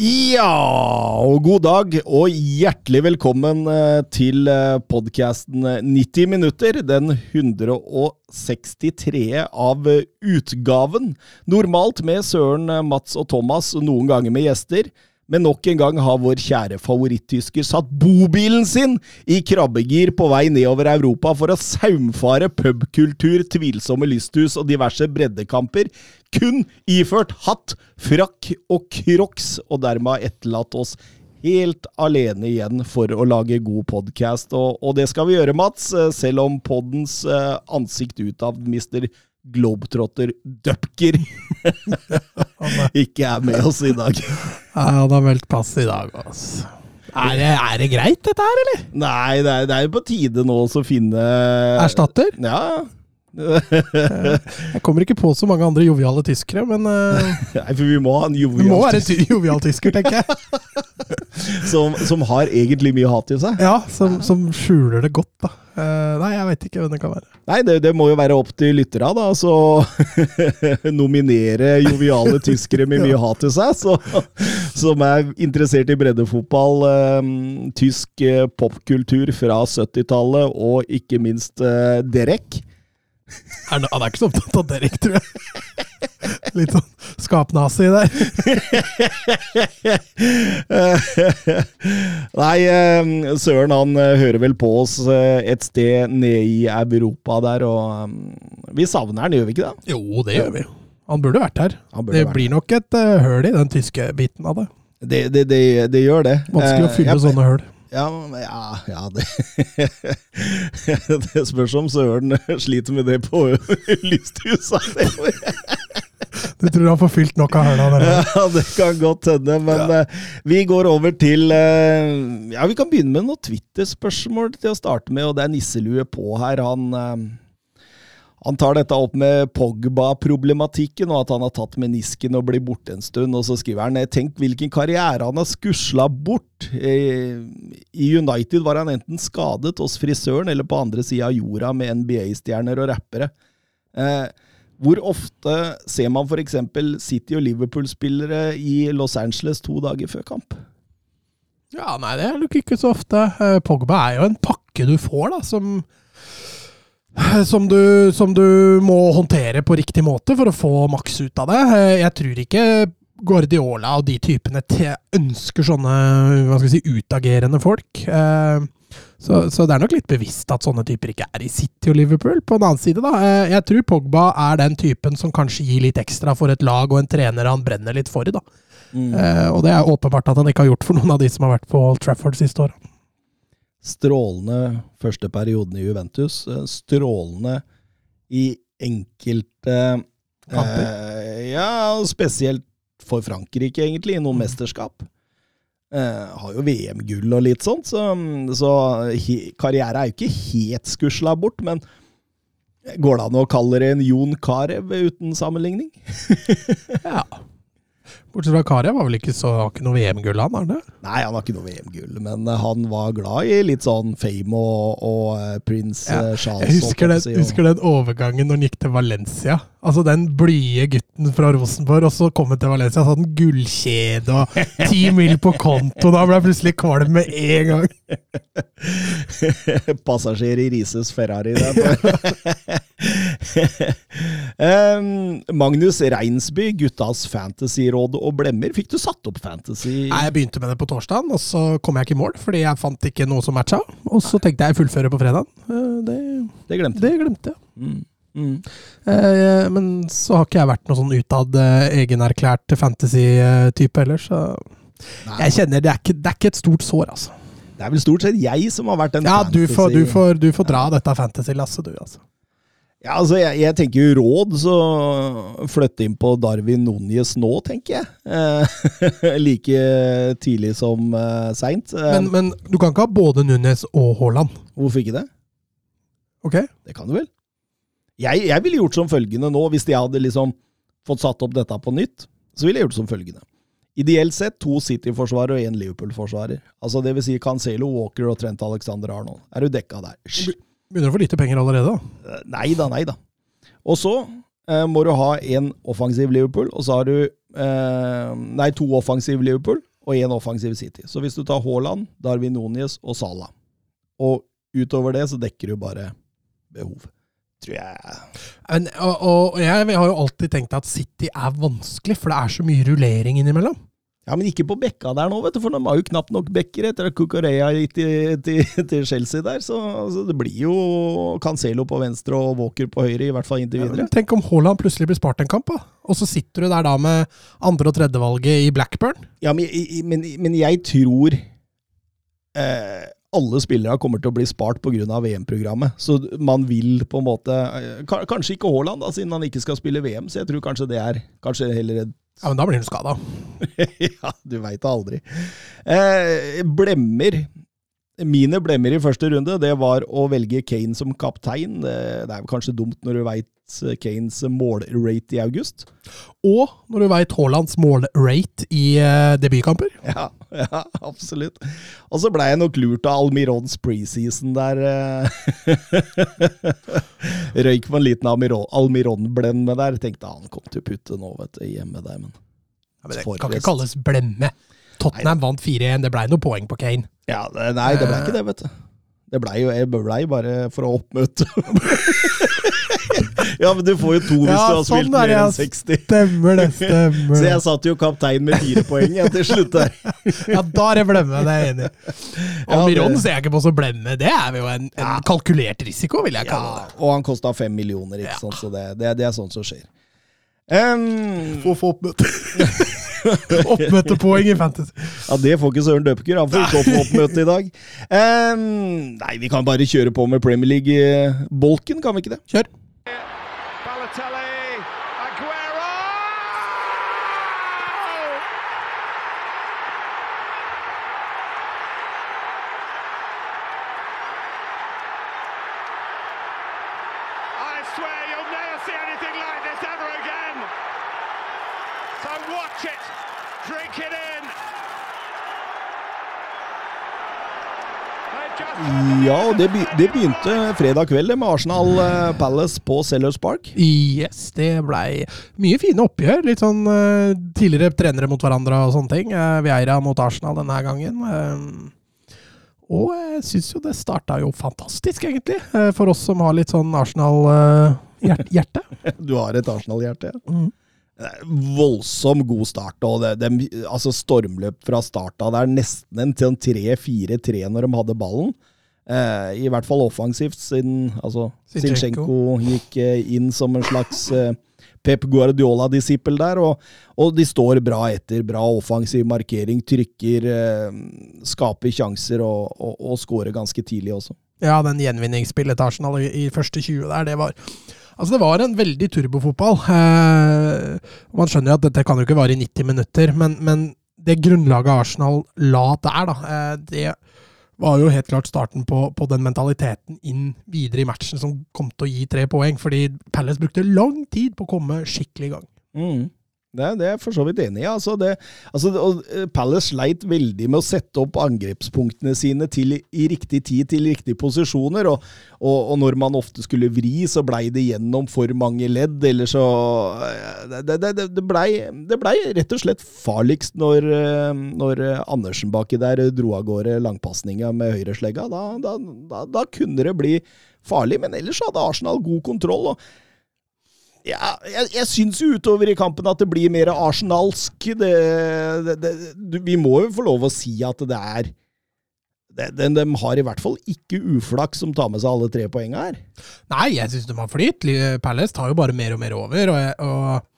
Ja, og god dag, og hjertelig velkommen eh, til podkasten 90 minutter. Den 163. av eh, utgaven. Normalt med Søren, eh, Mats og Thomas, noen ganger med gjester. Men nok en gang har vår kjære favorittysker satt bobilen sin i krabbegir på vei nedover Europa for å saumfare pubkultur, tvilsomme lysthus og diverse breddekamper, kun iført hatt, frakk og crocs, og dermed etterlatt oss helt alene igjen for å lage god podkast. Og, og det skal vi gjøre, Mats, eh, selv om poddens eh, ansikt utad mister Globetrotter Dupker ikke er med oss i dag. Nei, han har meldt pass i dag, altså. Er det, er det greit, dette her, eller? Nei, det er, det er jo på tide nå å finne Erstatter? Ja. Jeg kommer ikke på så mange andre joviale tyskere, men uh, Nei, for vi må ha en det må jovial være en jovial tysker, tenker jeg. som, som har egentlig mye hat i seg. Ja, som, som skjuler det godt, da. Eh, nei, jeg veit ikke hvem det kan være. Nei, det, det må jo være opp til lytterne, da. Så nominere joviale tyskere med mye hat til seg, så, som er interessert i breddefotball, um, tysk eh, popkultur fra 70-tallet, og ikke minst uh, Derek. Er han er ikke så opptatt av Derek, tror jeg. Litt sånn skapnazi der. Nei, eh, Søren han eh, hører vel på oss eh, et sted nede i Europa der, og eh, vi savner han, gjør vi ikke det? Jo, det gjør vi. Han burde vært her. Burde Det vært blir nok et uh, høl i den tyske biten av det. Det, det, det, det gjør det. Vanskelig å fylle jeg- sånne høl. Ja, ja, ja det, det spørs om Søren sliter med det på lysthuset. Du tror han får fylt nok av der? Ja, det kan godt hende, men eh, vi går over til eh, Ja, vi kan begynne med noen Twitter-spørsmål til å starte med, og det er nisselue på her. Han, eh, han tar dette opp med Pogba-problematikken, og at han har tatt menisken og blir borte en stund. Og så skriver han Tenk hvilken karriere han har skusla bort. Eh, I United var han enten skadet hos frisøren eller på andre sida av jorda med NBA-stjerner og rappere. Eh, hvor ofte ser man f.eks. City- og Liverpool-spillere i Los Angeles to dager før kamp? Ja, nei, det er nok ikke så ofte. Eh, Pogba er jo en pakke du får, da, som som du, som du må håndtere på riktig måte for å få maks ut av det. Eh, Jeg tror ikke Guardiola og de typene ønsker sånne hva skal vi si, utagerende folk. Eh, Så, så det er nok litt bevisst at sånne typer ikke er i City og Liverpool. På en annen side, da. eh, Jeg tror Pogba er den typen som kanskje gir litt ekstra for et lag og en trener han brenner litt for. da. Mm. Og det er åpenbart at han ikke har gjort for noen av de som har vært på Old Trafford siste året. Strålende første perioden i Juventus. eh, Strålende i enkelte Kamper. Eh, ja, spesielt for Frankrike, egentlig, i noen mesterskap. Eh, har jo VM-gull og litt sånt, så, så he, karriere er jo ikke helt skusla bort, men går det an å kalle det en Jon Carew uten sammenligning? Ja. Bortsett fra Karia var vel ikke så har ikke noe VM-gull, han? er det? Nei, han har ikke noe VM-gull, men eh, han var glad i litt sånn fame og, og eh, prins Ja, eh, Charles. Jeg husker den, og- husker den overgangen når han gikk til Valencia. Altså Den blide gutten fra Rosenborg, og så kom han til Valencia og hadde en gullkjede og ti mil på konto. Da ble jeg plutselig kvalm med en gang. Passasjer i Rises Ferrari. Em, Magnus Reinsby, guttas fantasyråd og blemmer. Fikk du satt opp fantasy? Nei, Jeg begynte med det på torsdagen, og så kom jeg ikke i mål fordi jeg fant ikke noe som matcha. Og så tenkte jeg fullføre på fredagen. Eh, Det, Det glemte du. det glemte jeg. Mm. Mm. Eh, Men så har ikke jeg vært noe sånn utad eh, egenerklært fantasy-type heller, så Nei, jeg kjenner det er, ikke, det er ikke et stort sår, altså. det er vel stort sett jeg som har vært en Ja, fantasy... Ja, du får, du får dra dette fantasy-lasset, du, altså. Ja, altså, jeg, jeg tenker jo råd, så flytte inn på Darwin Núñez nå, tenker jeg. Eh, like tidlig som eh, seint. Eh, Men, men du kan ikke ha både Nunes og Haaland. hvorfor ikke det? Ok? Det kan du vel? Jeg, jeg ville gjort som følgende nå, hvis jeg hadde liksom fått satt opp dette på nytt. Så ville jeg gjort som følgende. Ideelt sett to City-forsvarere og én Liverpool-forsvarer. Altså det vil si Cancelo, Walker og Trent Alexander Arnold. Er du dekka der? Sj. Begynner å få lite penger allerede, da. Eh, Nei da, nei da. Og så eh, må du ha én offensiv Liverpool, og så har du eh, Nei, to offensiv Liverpool og én offensiv City. Så hvis du tar Haaland, Darwin Núñez og Salah, og utover det så dekker du bare behov. Tror jeg Men, og, og jeg har jo alltid tenkt at City er vanskelig, for det er så mye rullering innimellom. Ja, men ikke på bekka der nå, vet du, for de har jo knapt nok bekker etter at Cucurella gikk til, til, til Chelsea der. Så, altså, det blir jo Cancelo på venstre og Walker på høyre, i hvert fall inntil videre. Men Tenk om Haaland plutselig blir spart en kamp, da. og så sitter du der da med andre- og tredjevalget i Blackburn. Ja, men, men, men jeg tror eh, alle spillere kommer til å bli spart pga. VM-programmet. Så man vil på en måte eh, Kanskje ikke Haaland, da, siden han ikke skal spille VM, så jeg tror kanskje det er kanskje heller et Ja, men da blir du skada. ja, du veit det aldri. Eh, blemmer. Mine blemmer i første runde, det var å velge Kane som kaptein. Det, er kanskje dumt når du veit Kanes målrate i august. Og når du veit Haalands målrate i eh, debutkamper. Ja, ja, absolutt. Og så blei jeg nok lurt av Almirons preseason der. eh. Røyk på en liten Almiron- Almiron-blend med der. Tenkte han kom til å putte nå, vet du, hjemme der, men Ja, men det kan ikke kalles blemme. Tottenham vant 4-1, det blei noe poeng på Kane. Ja, det, nei, det ble ikke det, vet du. Det blei jo jeg blei bare for å oppmøte. ja, men du får jo to hvis Ja, du har sånn spilt er mer enn 60. Stemmer det, stemmer Så jeg satt jo kaptein med fire poeng jeg, til slutt der. Ja, da er det blemme, det er jeg enig i. Ja, Almiron ser jeg ikke på som blemme. Det er jo en, en Ja. kalkulert risiko, vil jeg kalle Ja, det. og han kosta fem millioner, ikke Ja. sant? så det, det, det er sånt som skjer. Um, Få få oppmøte. Oppmøtepoeng i Fantasy. ja, Det får ikke Søren Døpker. Han får ikke opp oppmøte i dag. Um, nei, vi kan bare kjøre på med Premier League-bolken, kan vi ikke det? Kjør. Og det, be det begynte fredag kveld med Arsenal eh, Palace på Sellers Park. Yes, det blei mye fine oppgjør. Litt sånn eh, tidligere trenere mot hverandre og sånne ting. Uh, Vieira mot Arsenal denne gangen. Eh, og jeg syns jo det starta jo fantastisk, egentlig. eh, for oss som har litt sånn Arsenal-hjerte. Du har et Arsenal-hjerte. ja. Mm. Voldsom god start. og det, det, altså Stormløp fra starta er nesten en en 3-4-3 når de hadde ballen. Eh, I hvert fall offensivt, siden altså. Zinchenko gikk eh, inn som en slags eh, Pep Guardiola-disippel der. Og, og de står bra etter. Bra offensiv markering, trykker, eh, skaper sjanser og, og, og skårer ganske tidlig også. Ja, den gjenvinningsspillet til Arsenal i, i første 20 der, det var Altså, det var en veldig turbofotball. Eh, man skjønner jo at dette kan jo ikke vare i 90 minutter, men, men det grunnlaget Arsenal la der, da, eh, det var jo helt klart starten på, på den mentaliteten inn videre i matchen som kom til å gi tre poeng, fordi Palace brukte lang tid på å komme skikkelig i gang. Mm. Det, det er jeg for så vidt enig i. Altså det, altså det, eh, Palace sleit veldig med å sette opp angrepspunktene sine til, i riktig tid, til riktige posisjoner. Og, og, og når man ofte skulle vri, så blei det gjennom for mange ledd. Eller så eh, Det, det, blei ble rett og slett farligst når, eh, når Andersen baki der dro av gårde langpasninga med høyreslegga. Da, da, da, da kunne det bli farlig, men ellers hadde Arsenal god kontroll. og ja, jeg, jeg syns jo utover i kampen at det blir mer arsenalsk. Det, det, det, vi må jo få lov å si at det er de, de har i hvert fall ikke uflaks som tar med seg alle tre poengene her. Nei, jeg syns de har flyt. Palace tar jo bare mer og mer over. Og, og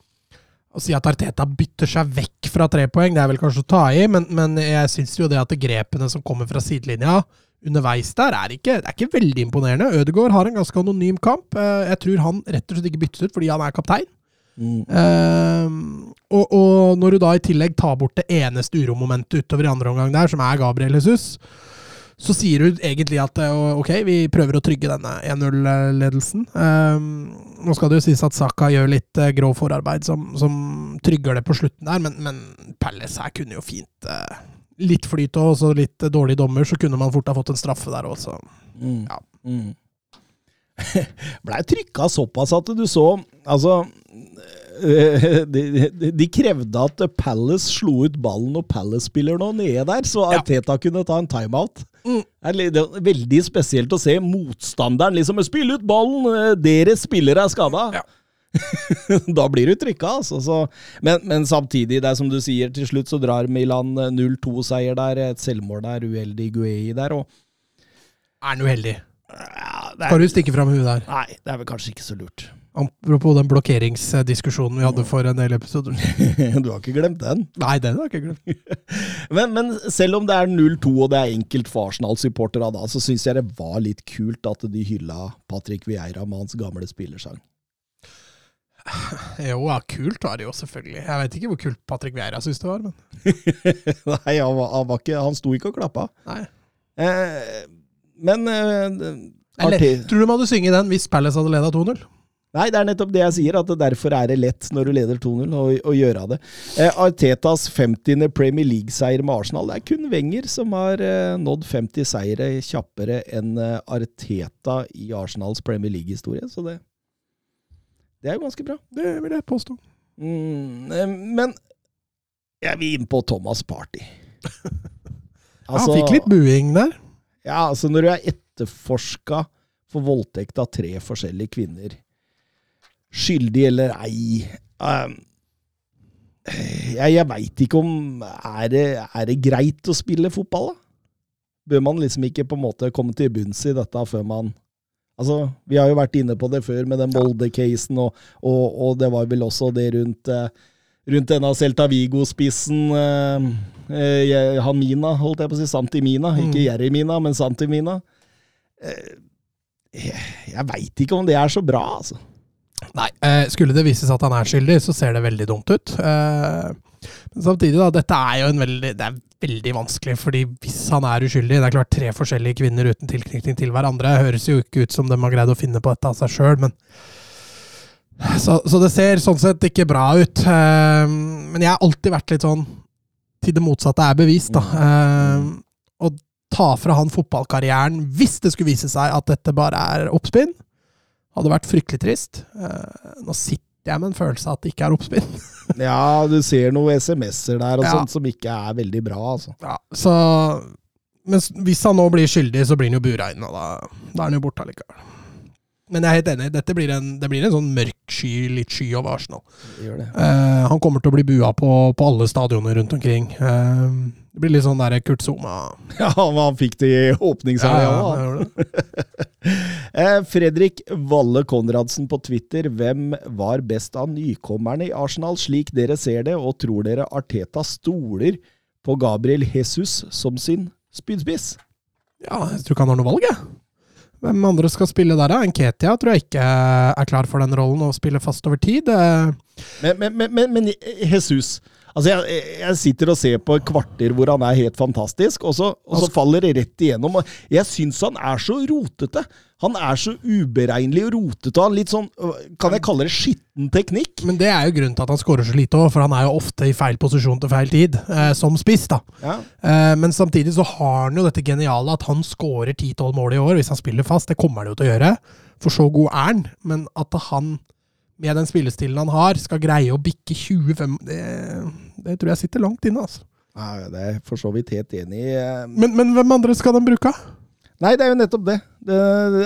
å si at Arteta bytter seg vekk fra tre poeng, det er vel kanskje å ta i, men, men jeg syns jo det at grepene som kommer fra sidelinja, underveis der er ikke, det er ikke veldig imponerende. Ødegaard har en ganske anonym kamp. Eh, jeg tror han rett og slett ikke byttes ut fordi han er kaptein. Mm. Uh, og, og når du da i tillegg tar bort det eneste uromomentet utover i andre omgang der, som er Gabriel Jesus, så sier du egentlig at eh, ok, vi prøver å trygge denne 1-0-ledelsen. Uh, nå skal det jo sies at Saka gjør litt uh, grov forarbeid som, som, trygger det på slutten der, men, men Palace her kunne jo fint Litt flyt og også litt dårlig dommer, så kunne man fort ha fått en straffe der også. Mm. Ja. Mm. Blei trykka såpass at du så Altså de, de, de, krevde at Palace slo ut ballen og Palace-spiller nå nede der, så Arteta ja. kunne ta en timeout. Mm. Det er veldig spesielt å se motstanderen liksom spille ut ballen! Eh, deres spillere er skada! Ja. da blir du trykka, altså. Så. Men, men, samtidig, det er som du sier, til slutt så drar Milan 0-2-seier der. Et selvmål der, uheldig Guei der. Og er han uheldig? Ja, er, Skal du stikke fram huet der? Nei, det er vel kanskje ikke så lurt. Apropos den blokkeringsdiskusjonen vi hadde for en del episoder. du har ikke glemt den? Nei, den har jeg ikke glemt. men, men, selv om det er 0-2 og det er enkelt for Arsenal-supportere da, så syns jeg det var litt kult at de hylla Patrick Vieira med hans gamle spillersang. Jo, ja, kult var det jo selvfølgelig. Jeg vet ikke hvor kult Patrick Vieira syns det var, men Nei, han, var, han, var ikke, han, sto ikke og klappa. Nei. Eh, men eh, Eller, Tror du man hadde synge den hvis Palace hadde leda 2-0? Nei, det er nettopp det jeg sier, at derfor er det lett når du leder 2-0 å, gjøre det. Eh, Artetas 50. Premier League-seier med Arsenal. Det er kun Wenger som har eh, nådd 50 seire kjappere enn eh, Arteta i Arsenals Premier League-historie, så det, det er jo ganske bra. Det vil jeg påstå. Mm, eh, men jeg vil inn på Thomas Party. altså, Han fikk litt buing der. Ja, altså når du er etterforska for voldtekt av tre forskjellige kvinner skyldig eller ei. Um, jeg jeg veit ikke om er det, er det greit å spille fotball, da? Bør man liksom ikke på en måte komme til bunns i dette før man Altså, Vi har jo vært inne på det før med den Molde-casen, og, og, og, det var vel også det rundt, eh, rundt denne Celta Vigo-spissen eh, eh, Hamina, holdt jeg på å si. Santimina. Mina Ikke Jeremina, men Santimina. Eh, jeg jeg veit ikke om det er så bra, altså. Nei. Eh, skulle det vises at han er skyldig, så ser det veldig dumt ut. Eh, men samtidig, da. Dette er jo en veldig Det er veldig vanskelig, fordi hvis han er uskyldig Det er klart tre forskjellige kvinner uten tilknytning til hverandre. Høres jo ikke ut som de har greid å finne på dette av seg sjøl, men så, så, det ser sånn sett ikke bra ut. Eh, men jeg har alltid vært litt sånn til det motsatte er bevist, da. Å ta fra han fotballkarrieren hvis det skulle vise seg at dette bare er oppspinn hadde vært fryktelig trist. Uh, nå sitter jeg med en følelse av at det ikke er oppspinn. ja, du ser noen SMS-er der og ja. sånt som ikke er veldig bra, altså. Ja, så Men hvis han nå blir skyldig, så blir han jo bura inn, og da, da er han jo borte allikevel. Men jeg er helt enig, dette blir en, det blir en sånn mørk sky, litt sky over Arsenal. Uh, han kommer til å bli bua på, på alle stadioner rundt omkring. Uh, det blir litt sånn der Kurt Zuma Ja, han fikk det i åpningshelga ja, eh, Fredrik Valle Konradsen på Twitter. Hvem var best av nykommerne i Arsenal, slik dere ser det, og tror dere Arteta stoler på Gabriel Jesus som sin spydspiss? Ja, jeg tror ikke han har noe valg, jeg. Hvem andre skal spille der, da? Nketia tror jeg ikke er klar for den rollen å spille fast over tid. Men, men, men, men Jesus Altså, jeg, jeg, sitter og ser på et kvarter hvor han er helt fantastisk, og så, og så faller det rett igjennom. Jeg syns han er så rotete. Han er så uberegnelig og rotete. Han litt sånn, Kan jeg kalle det skitten teknikk? Men det er jo grunnen til at han skårer så lite òg, for han er jo ofte i feil posisjon til feil tid, eh, som spiss, da. Ja. Eh, men samtidig så har han jo dette geniale at han skårer 10-12 mål i år hvis han spiller fast. Det kommer han jo til å gjøre, for så god er han. Men at han med den spillestilen han har, skal greie å bikke 25 Det, det tror jeg sitter langt inne, altså. Ja, det er for så vidt helt enig i. Men, men, hvem andre skal de bruke? Nei, det er jo nettopp det. det.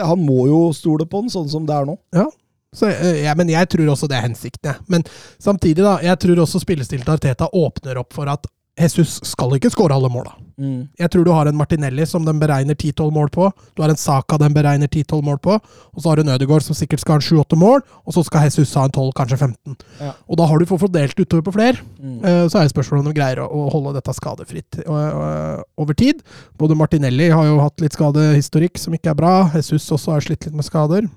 Han må jo stole på den, sånn som det er nå. Ja, så, eh, ja, men jeg tror også det er hensikten. Ja. Men samtidig, da. Jeg tror også spillestilen til Arteta åpner opp for at Jesus skal ikke skåre alle måla. Mm. Jeg tror du har en Martinelli som den beregner 10-12 mål på. Du har en Saka den beregner 10-12 mål på. Og så har du en Ødegaard som sikkert skal ha en 7-8 mål. Og så skal Jesus ha en 12, kanskje 15. Ja. Og da har du fått fordelt utover på flere. Mm. Eh, Så er det spørsmålet om de greier å, holde dette skadefritt og, og, over tid. Både Martinelli har jo hatt litt skadehistorikk som ikke er bra. Jesus også har slitt litt med skader.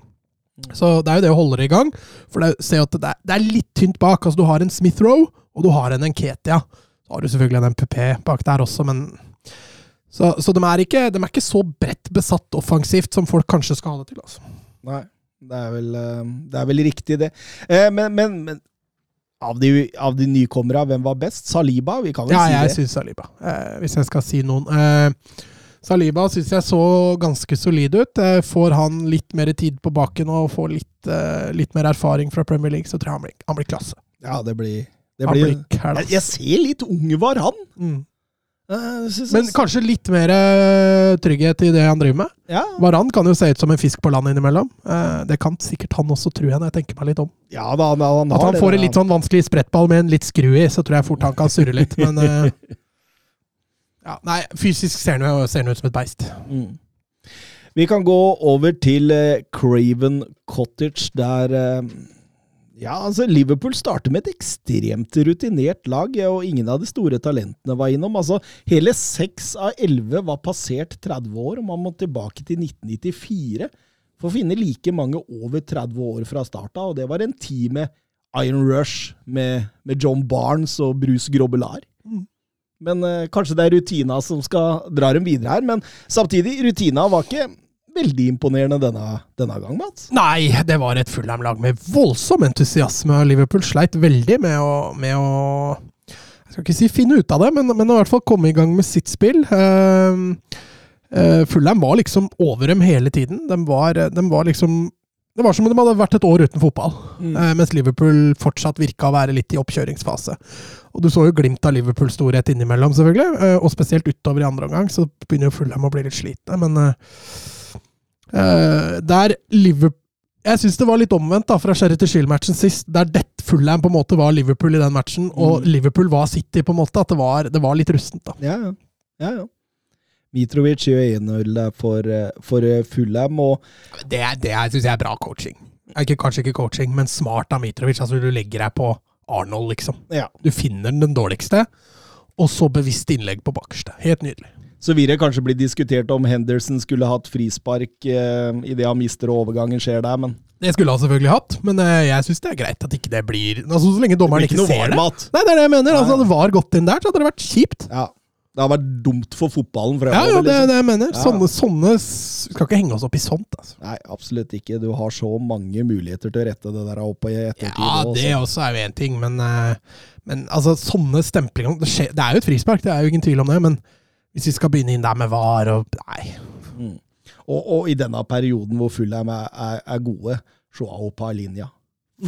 Så det er jo det å holde det i gang. For det, se at det, er, det er litt tynt bak. Altså Du har en Smith Roe, og du har en Enketia. Så har du selvfølgelig en MPP bak der også, men Så, så de, er ikke, de er ikke så bredt besatt offensivt som folk kanskje skal ha det til. altså. Nei, det er vel, eh, det er vel riktig, det. Eh, Men, men, men av, de, av de nykommere, hvem var best? Saliba? Vi kan vel Ja, si jeg det. syns Saliba, eh, hvis jeg skal si noen. Eh, Saliba syns jeg så ganske solid ut. Eh, får han litt mer tid på baken og får litt, litt mer erfaring fra Premier League, så tror jeg han blir, han blir klasse. Ja, det blir, Han blir blir jeg, jeg ser litt ung var han. Mm. Eh, Men kanskje litt mer eh, trygghet i det han driver med. ja, Varan kan jo se ut som en fisk på land innimellom. Eh, det kan sikkert han også, tror jeg, når jeg tenker meg litt om. ja da, han, han At han får det, en litt sånn vanskelig sprettball med en litt skru i, så tror jeg fort han kan surre litt, men ja, Nei, fysisk ser han ser han ut som et beist. Mm. Vi kan gå over til Craven Cottage, der Ja, altså Liverpool starter med et ekstremt rutinert lag, og ingen av de store talentene var innom. Altså, Hele seks av elleve var passert 30 år, og man må tilbake til 1994 for å finne like mange over 30 år fra starta, og det var en tid med Iron Rush, med, med John Barnes og Bruce Grobelar. Men eh, kanskje det er rutina som skal dra dem videre her. Men samtidig, rutina var ikke veldig imponerende denne, denne gang, Mats. Nei, det var et Fulham-lag med voldsom entusiasme, Liverpool sleit veldig med å, med å Jeg skal ikke si finne ut av det, men, men i hvert fall komme i gang med sitt spill. Uh, Fulham var liksom over dem hele tiden. De var, de var liksom det var som om de hadde vært et år uten fotball, mm. mens Liverpool fortsatt virka å være litt i oppkjøringsfase. Og Du så jo glimt av Liverpools storhet innimellom, selvfølgelig, eh, og spesielt utover i andre omgang. Så begynner jo Fulham å bli litt slitne, men eh, eh, der Liverpool Jeg syns det var litt omvendt da, fra Sherry til Shield-matchen sist, der det Fullham på en måte var Liverpool i den matchen, og Liverpool var City, på en måte. At det var, det var litt rustent, da. Ja, ja. ja, ja. Mitrovic gjør 1-0 for, eh, for Fullham, og Det, det syns jeg er bra coaching. Ikke, kanskje ikke coaching, men smart av Mitrovic. Altså, du legger deg på Arnold, liksom. ja. Du finner den dårligste, og så bevisst innlegg på bakerste. Helt nydelig. Så vil det kanskje bli diskutert om Henderson skulle hatt frispark eh, idet han mister og overgangen skjer der, men Det skulle han selvfølgelig hatt, men eh, jeg syns det er greit at ikke det blir Altså, Så lenge dommeren ikke ikke ser det. Nei, det er det jeg mener. Altså. Hadde VAR gått inn der, så hadde det vært kjipt. Ja. Det har vært dumt for fotballen Ja, fremover. ja, det er liksom. det jeg mener. Ja. Sånne, sånne Skal ikke henge oss opp i sånt, altså. Nei, absolutt ikke. Du har så mange muligheter til å rette det der opp i ettertid. Ja, også. det også er jo én ting, men, eh, men altså, sånne stemplinger det, det er jo et frispark, det er jo ingen tvil om det, men hvis vi skal begynne inn der med VAR og Nei. Og, og i denne perioden hvor Fulham er, er, er gode, Joao Palinja.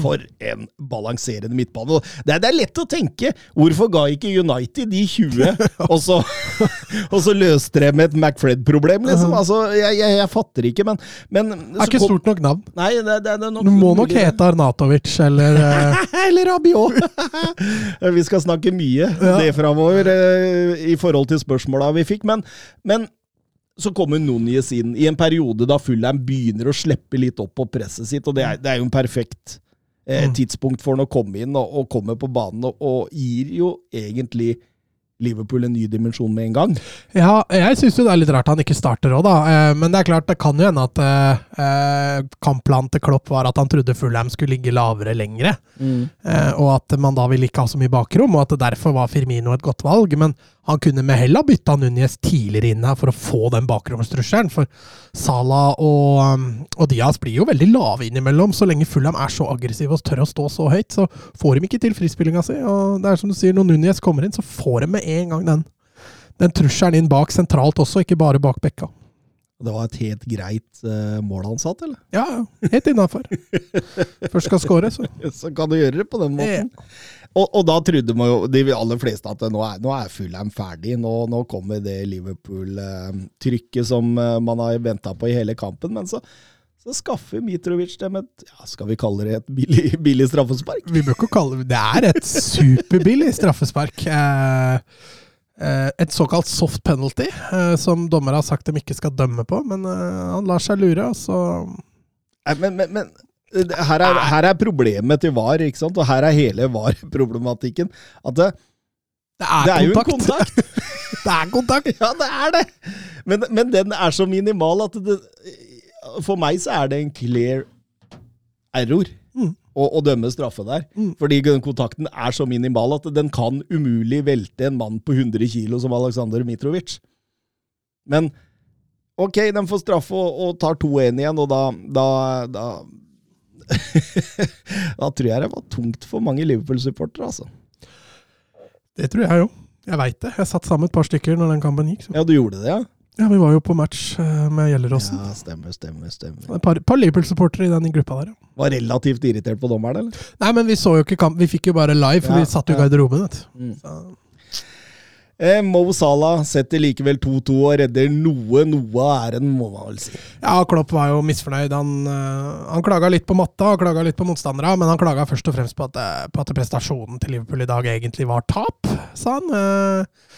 For en balanserende midtbane. Det er, det er lett å tenke, hvorfor ga ikke United de 20, og så, og så løste de med et McFred-problem, liksom? Altså, jeg, jeg, jeg fatter ikke, men, men Det er ikke stort nok navn. Nei, det, det, det nok Du må nok mulig hete Arnatovic eller eh, Eller Rabiot! vi skal snakke mye Ja. det framover eh, i forhold til spørsmåla vi fikk. Men, men så kommer Núñez inn i en periode da Fulham begynner å slippe litt opp på presset sitt, og det er, det er jo en perfekt eh, Mm. tidspunkt for han å komme inn og, og komme på banen, og, og gir jo egentlig Liverpool en ny dimensjon med en gang. Ja, jeg syns det er litt rart han ikke starter òg, da. Eh, Men det er klart, det kan jo hende at eh, eh, kampplanen til Klopp var at han trodde Fulham skulle ligge lavere lengre. Eh, og at man da ville ikke ha så mye bakrom, og at det derfor var Firmino et godt valg. Men han kunne med hell ha bytta Núñez tidligere inn her for å få den bakromstrusselen. For Salah og, um, og Diaz blir jo veldig lave innimellom. Så lenge Fulham er så aggressive og tør å stå så høyt, så får de ikke til frispillinga si. Og det er som du sier, når Núñez kommer inn, så får de med en gang den, den trusselen inn bak sentralt også, ikke bare bak bekka. Det var et helt greit uh, mål han satt, eller? Ja. Helt innafor. Først skal score, så. Så kan du gjøre det på den måten. Og, og da trodde man jo, de aller fleste at nå er, nå er Fulham ferdig. Nå, nå kommer det Liverpool-trykket som eh, man har venta på i hele kampen. Men så, så skaffer Mitrovic dem et ja, skal vi kalle det et billig, billig straffespark. Vi bør ikke kalle det Det er et superbillig straffespark. Eh, eh, et såkalt soft penalty, eh, som dommere har sagt de ikke skal dømme på. Men han lar seg lure, og så men, men, men her, er, her er problemet til VAR, ikke sant? og her er hele VAR-problematikken. At det, Det er, det er jo en kontakt! kontakt! det er kontakt! ja, det er det! Men, men den er så minimal at det, for meg så er det en clear error Mm. å, å dømme straffe der. Mm. Fordi den kontakten er så minimal at den kan umulig velte en mann på 100 kilo som Aleksandr Mitrovic. Men ok, den får straffe og, og tar 2-1 igjen, og da, da, da Da tror jeg det var tungt for mange Liverpool-supportere, altså. Det tror jeg jo. Jeg veit det. Jeg satt sammen med et par stykker når den kampen gikk. Så. Ja, du gjorde det, ja? Ja, Vi var jo på match eh, med Gjelleråsen. Ja, stemmer, stemmer, stemmer. Et par, par Liverpool-supportere i den gruppa der, ja. Var relativt irritert på dommeren, eller? Nei, men vi så jo ikke kamp. Vi fikk jo bare live, for Ja, vi satt jo i ja. garderoben. vet du. Mm. Eh, Mo Salah setter likevel 2-2 og redder noe. Noe av æren, må man vel si. ja, Klopp var jo misfornøyd. Han, uh, han klaga litt på matta og klaga litt på motstandere, men han klaga først og fremst på at, eh, på at prestasjonen til Liverpool i dag egentlig var tap, sa han. Eh,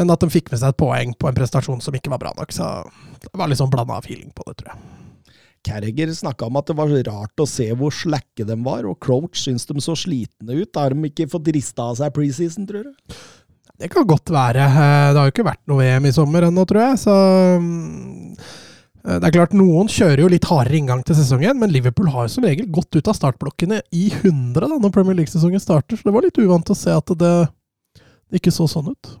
men at de fikk med seg et poeng på en prestasjon som ikke var bra nok. Så det var litt sånn blanda feeling på det, tror jeg. Carriger snakka om at det var rart å se hvor slakke de var, og Croach syns de så slitne ut. Har de ikke fått rista av seg preseason, tror du? Det kan godt være. Eh, Det har jo ikke vært noe VM i sommer ennå, tror jeg. Så mm, eh, det er klart, noen kjører jo litt hardere inngang til sesongen, men Liverpool har jo som regel gått ut av startblokkene i 100 da, når Premier League-sesongen starter, så det var litt uvant å se at det, det ikke så sånn ut.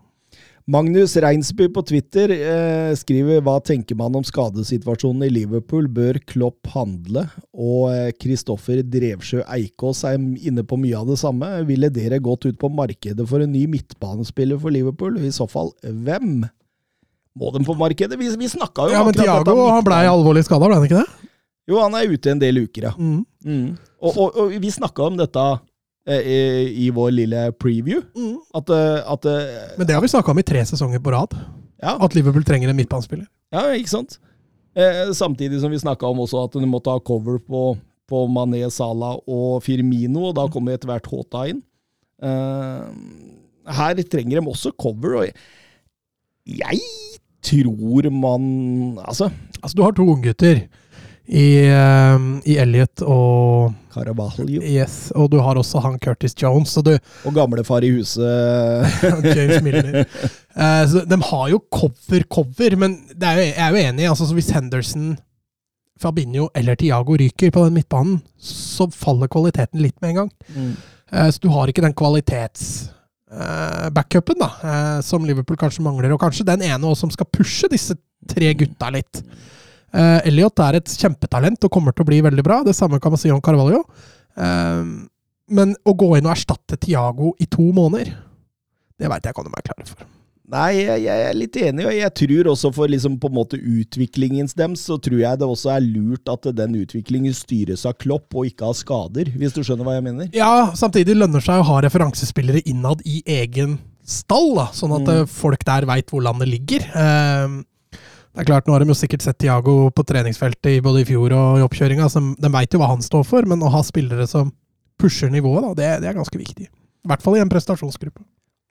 Magnus Reinsby på Twitter eh, skriver hva tenker man om skadesituasjonen i Liverpool? Bør Klopp handle? Og eh, Kristoffer Drevsjø Eikås er inne på mye av det samme. Ville dere gått ut på markedet for en ny midtbanespiller for Liverpool? I så fall, hvem? Må de på markedet? Vi, vi snakka jo Ja, men Tiago blei alvorlig skada, ble han ikke det? Jo, han er ute en del uker, ja. Mm. Mm. Og, og, og vi snakka om dette eh, i, i vår lille preview. Mm. At, eh, at eh, Men det har vi snakka om i tre sesonger på rad, ja, at Liverpool trenger en midtbanespiller. Ja, ikke sant? Eh, samtidig som vi snakka om også at du måtte ha cover på, på Mané, Salah og Firmino, og da kommer etter hvert Håta inn. Eh, her trenger de også cover, og jeg tror man Altså, Altså, du har to unggutter i, eh, i Elliot og Caravaglio. Yes, og du har også han Curtis Jones, du og gamlefar i huset James Milner. Uh, så de har jo cover-cover, men det jo, jeg er jo enig. altså så Hvis Henderson, Fabinho eller Tiago ryker på den midtbanen, så faller kvaliteten litt med en gang. Mm. Uh, så du har ikke den kvalitets-backupen da, eh, som Liverpool kanskje mangler. Og kanskje den ene også som skal pushe disse tre gutta litt. Eh, Elliot er et kjempetalent og kommer til å bli veldig bra. Det samme kan man si om Carvalho. Uh, men å gå inn og erstatte Tiago i to måneder, det veit jeg ikke om de er klare for. Nei, jeg, jeg er litt enig, og jeg tror også for liksom på en måte utviklingens dems, så tror jeg det også er lurt at den utviklingen styres av Klopp og ikke av skader, hvis du skjønner hva jeg mener? Ja, samtidig lønner seg å ha referansespillere innad i egen stall, da, sånn at Mm. eh, folk der veit hvor landet ligger. Eh, det er klart, Nå har de jo sikkert sett Tiago på treningsfeltet både i fjor og i oppkjøringa, de veit jo hva han står for, men å ha spillere som pusher nivået, da, det, det er ganske viktig. I hvert fall i en prestasjonsgruppe.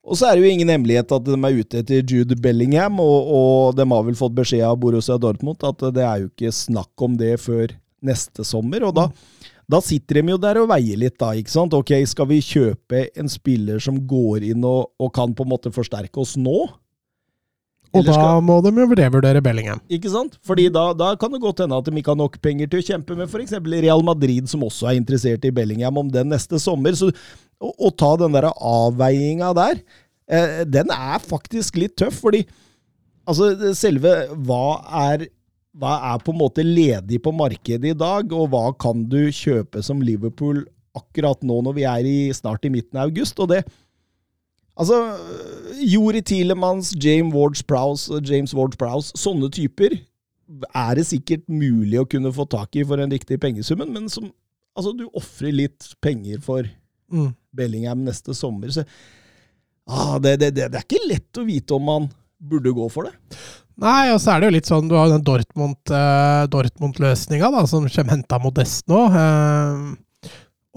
Og så er det jo ingen hemmelighet at de er ute etter Jude Bellingham, og, og de har vel fått beskjed av Borussia Dortmund at det er jo ikke snakk om det før neste sommer. Og da, da sitter de jo der og veier litt, da. ikke sant? Ok, skal vi kjøpe en spiller som går inn og, og kan på en måte forsterke oss nå? Og da må de jo revurdere Bellingham. Ikke sant? Fordi da, da kan det godt hende at de ikke har nok penger til å kjempe med f.eks. Real Madrid, som også er interessert i Bellingham, om den neste sommer. Så å, å ta den der avveininga der, eh, den er faktisk litt tøff. Fordi altså, selve hva er, hva er på en måte ledig på markedet i dag, og hva kan du kjøpe som Liverpool akkurat nå når vi er i, snart i midten av august? Og det Altså, Jori Tilemans, James Ward-Prowse, James Ward-Prowse, sånne typer er det sikkert mulig å kunne få tak i for en riktig pengesummen, men som Altså, du ofrer litt penger for Mm. Bellingham neste sommer, så ah, det, det, det, det er ikke lett å vite om man burde gå for det. Nei, og så er det jo litt sånn, du har jo den Dortmund, eh, Dortmund-løsninga, da, som kommer henta Modest nå. Eh,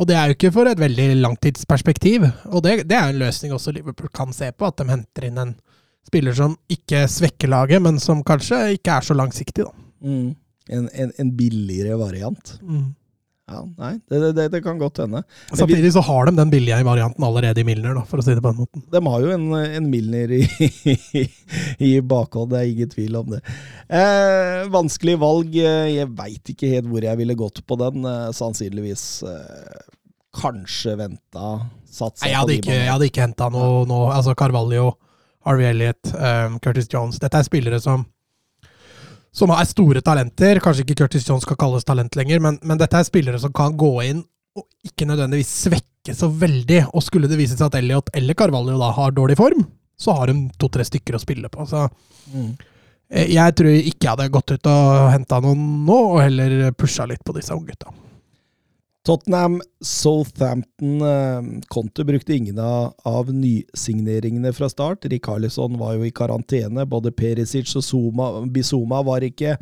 og det er jo ikke for et veldig langtidsperspektiv. Og det, det er en løsning også Liverpool kan se på, at de henter inn en spiller som ikke svekker laget, men som kanskje ikke er så langsiktig, da. Mm. En, en, en billigere variant. Ja, nei, det, det, det kan godt hende. Samtidig så har de den billige varianten allerede i Milner, da, for å si det på den måten. de har jo en, en Milner i, i bakhånd, det er ingen tvil om det. Eh, vanskelig valg. eh, Jeg veit ikke helt hvor jeg ville gått på den. Eh, sannsynligvis eh, kanskje venta. Satsa jeg hadde ikke, jeg hadde ikke henta noe nå. Altså Carvalho, Harvey Elliot, um, Curtis Jones. Dette er spillere som som er store talenter. Kanskje ikke Curtis John skal kalles talent lenger, men, men dette er spillere som kan gå inn og ikke nødvendigvis svekke så veldig. Og skulle det vise seg at Elliot eller Carvalho da har dårlig form, så har de to-tre stykker å spille på. Så Mm. eh, jeg tror ikke jeg hadde gått ut og henta noen nå, og heller pusha litt på disse unggutta. Tottenham, Southampton eh, Conte brukte ingen av, av nysigneringene fra start. Rikarlison var jo i karantene. Både Perisic og Zuma, Bizuma var ikke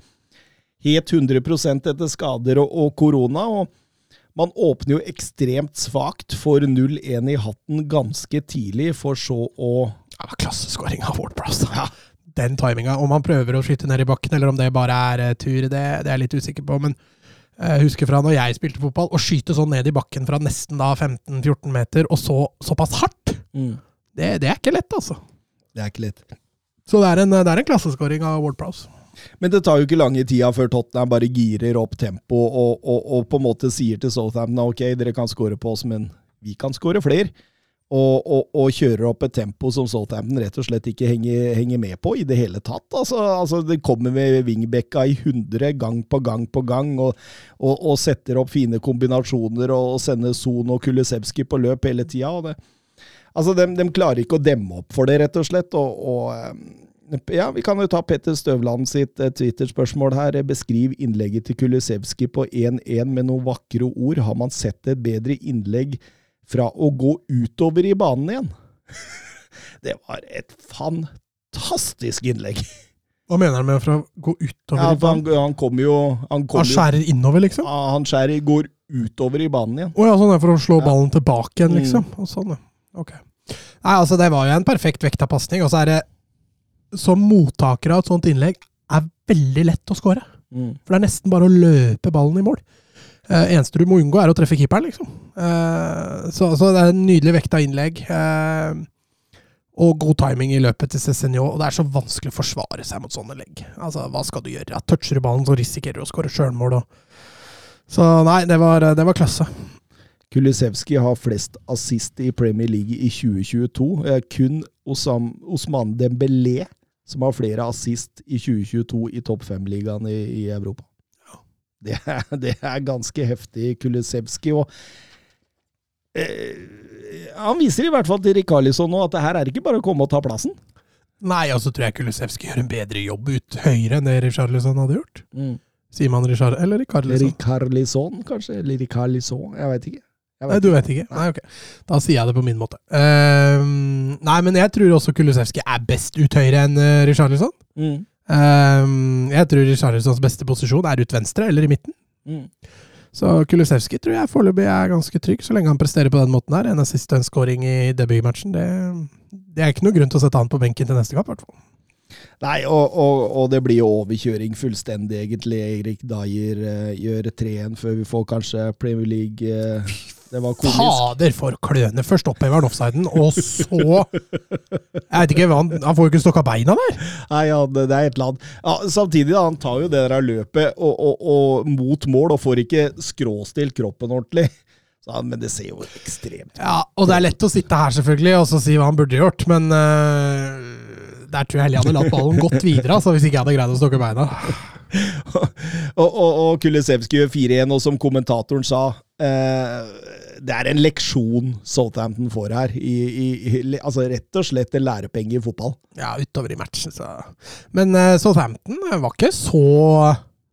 helt 100 etter skader og, og korona. og Man åpner jo ekstremt svakt for 0-1 i hatten ganske tidlig, for så å ja, klasseskåring av Ward Prowse. Ja. Den timinga. Om han prøver å skyte ned i bakken, eller om det bare er eh, tur, det, det er jeg litt usikker på. Men jeg husker fra når jeg spilte fotball, å skyte sånn ned i bakken fra nesten da 15-14 meter, og så såpass hardt, det, det er ikke lett, altså. Det er ikke lett. Så det er en, det er en klasseskåring av Ward Prowse. Men det tar jo ikke lange tida før Tottenham bare girer opp tempo og, og, og på en måte sier til Southampton ok, dere kan score på oss, men vi kan score flere. Og, og, og kjører opp et tempo som Southampton rett og slett ikke henger, henger med på i det hele tatt. Altså, altså Det kommer med wingbacka i 100 gang på gang på gang, og, og, setter opp fine kombinasjoner og sender Son og Kulisevskij på løp hele tida. Altså, de, de klarer ikke å demme opp for det, rett og slett. og eh, ja, Vi kan jo ta Petter Støvland sitt eh, Twitter-spørsmål her. Beskriv innlegget til Kulisevskij på 1-1 med noen vakre ord. Har man sett et bedre innlegg fra å gå utover i banen igjen? Det var et fantastisk innlegg. Hva mener han med å gå utover Ja, i banen? han, han kommer jo Han, kom Han jo, skjærer innover, liksom? Han skjærer, går utover i banen igjen. Å ja, sånn er for å slå Ja. ballen tilbake igjen, Mm. liksom. Og sånn. Ok. Nei, altså, det var jo en perfekt vekta pasning, og så er det Som mottaker av et sånt innlegg er veldig lett å score. Mm. For det er nesten bare å løpe ballen i mål. Uh, eneste du må unngå, er å treffe keeperen, liksom. Eh, så, så det er en nydelig vekta innlegg. eh, og god timing i løpet til Cézinho. Og det er så vanskelig å forsvare seg mot sånne legg. Altså, hva skal du gjøre? Toucher du ballen, så risikerer du å skåre sjølmål. Så nei, det var, det var klasse. Kulisevskij har flest assist i Premier League i 2022. Eh, kun Osam, Osman Dembélé som har flere assist i 2022 i topp fem-ligaen i, i Europa. Det er, det er ganske heftig, Kulisevskij. Og eh, han viser i hvert fall til Rikarlison nå at det her er ikke bare å komme og ta plassen. Nei, og så tror jeg Kulisevskij gjør en bedre jobb ut høyre enn det Rikarlison hadde gjort. Sier man Richard eller Ricarlison? Rikarlison, kanskje? Eller Rikarlison? Jeg veit ikke. Jeg Nei, du vet ikke? Nei, ok. Da sier jeg det på min måte. Uh, nei, men jeg tror også Kulisevskij er best ut høyre enn uh, Richarlison. Mm. Ehm, jeg tror Richarlisons beste posisjon er ut venstre eller i midten. Mm. Så Kulisevskij tror jeg foreløpig er ganske trygg, så lenge han presterer på den måten her. En assist og en scoring i debutmatchen. Det, det er ikke noe grunn til å sette han på benken til neste kamp, i hvert fall. Nei, og, og, og det blir jo overkjøring fullstendig, egentlig. Erik Dyer uh, gjør 3-1 før vi får kanskje Premier League eh, Det var komisk. Fader, for kløne! Først opphever han offsiden, og så Jeg vet ikke, han, han får jo ikke stokka beina der! Nei, ja, det, det er et eller annet. Ja, samtidig, da, han tar jo det der løpet og, og, og mot mål, og får ikke skråstilt kroppen ordentlig. Så, men det ser jo ekstremt ut. Ja, Og det er lett å sitte her selvfølgelig og så si hva han burde gjort, men uh, der tror jeg heller jeg hadde latt ballen gått videre, altså, hvis ikke jeg hadde greid å stokke beina. og, og, og Kulisevskij gjør 4-1, og som kommentatoren sa eh, Det er en leksjon Southampton får her. I, i, altså Rett og slett en lærepenge i fotball. Ja, utover i matchen, så Men uh, Southampton var ikke så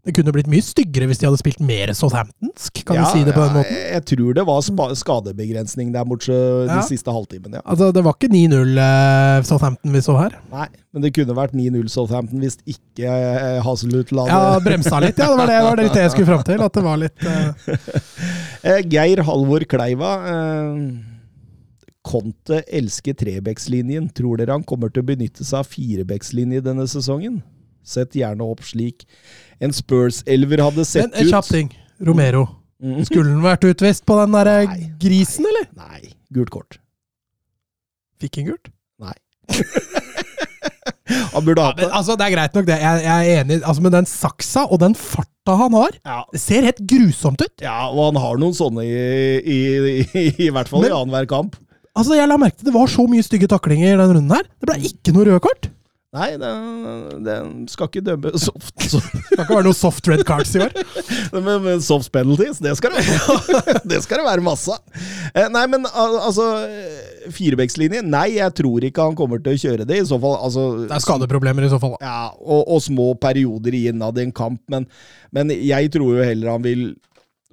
Det kunne blitt mye styggere hvis de hadde spilt mer southamptonsk, kan ja, du si det på den måten? Jeg tror det var skadebegrensning der borte de Ja. siste halvtimen, ja. Altså, Det var ikke 9-0 øh, Southampton vi så her. Nei, men det kunne vært 9-0 Southampton hvis ikke eh, Hazelhut la det Ja, bremsa litt, ja. Det var det, var det jeg skulle fram til. At det var litt øh, Eh, Geir Halvor Kleiva. Eh, Conte elsker trebekslinjen. Tror dere han kommer til å benytte seg av firebekslinje denne sesongen? Sett gjerne opp slik en Spurs-elver hadde sett Men en kjapp ting. Romero. Mm. Skulle han vært utvist på den der Nei. grisen, eller? Nei, gult kort. Fikk han gult? Nei. han burde hatt Men, det. altså, det er greit nok, det. Jeg, jeg er enig. Altså, med den saksa og den farta han har, Ja, det ser helt grusomt ut. ja, og han har noen sånne i, i, i, i hvert fall i Men- annenhver kamp. Altså, Jeg la merke til det var så mye stygge taklinger i den runden her. Det ble ikke noe røde kort. Nei, den, skal ikke dømme soft. Det kan ikke være noe soft red cards i år. men, men soft penalties, det skal det være. det skal det være masse av. Eh, Nei, men altså Firebekslinje? Nei, jeg tror ikke han kommer til å kjøre det. I så fall, altså Det er skadeproblemer i så fall. Ja, og, og små perioder innad i en kamp, men, men jeg tror jo heller han vil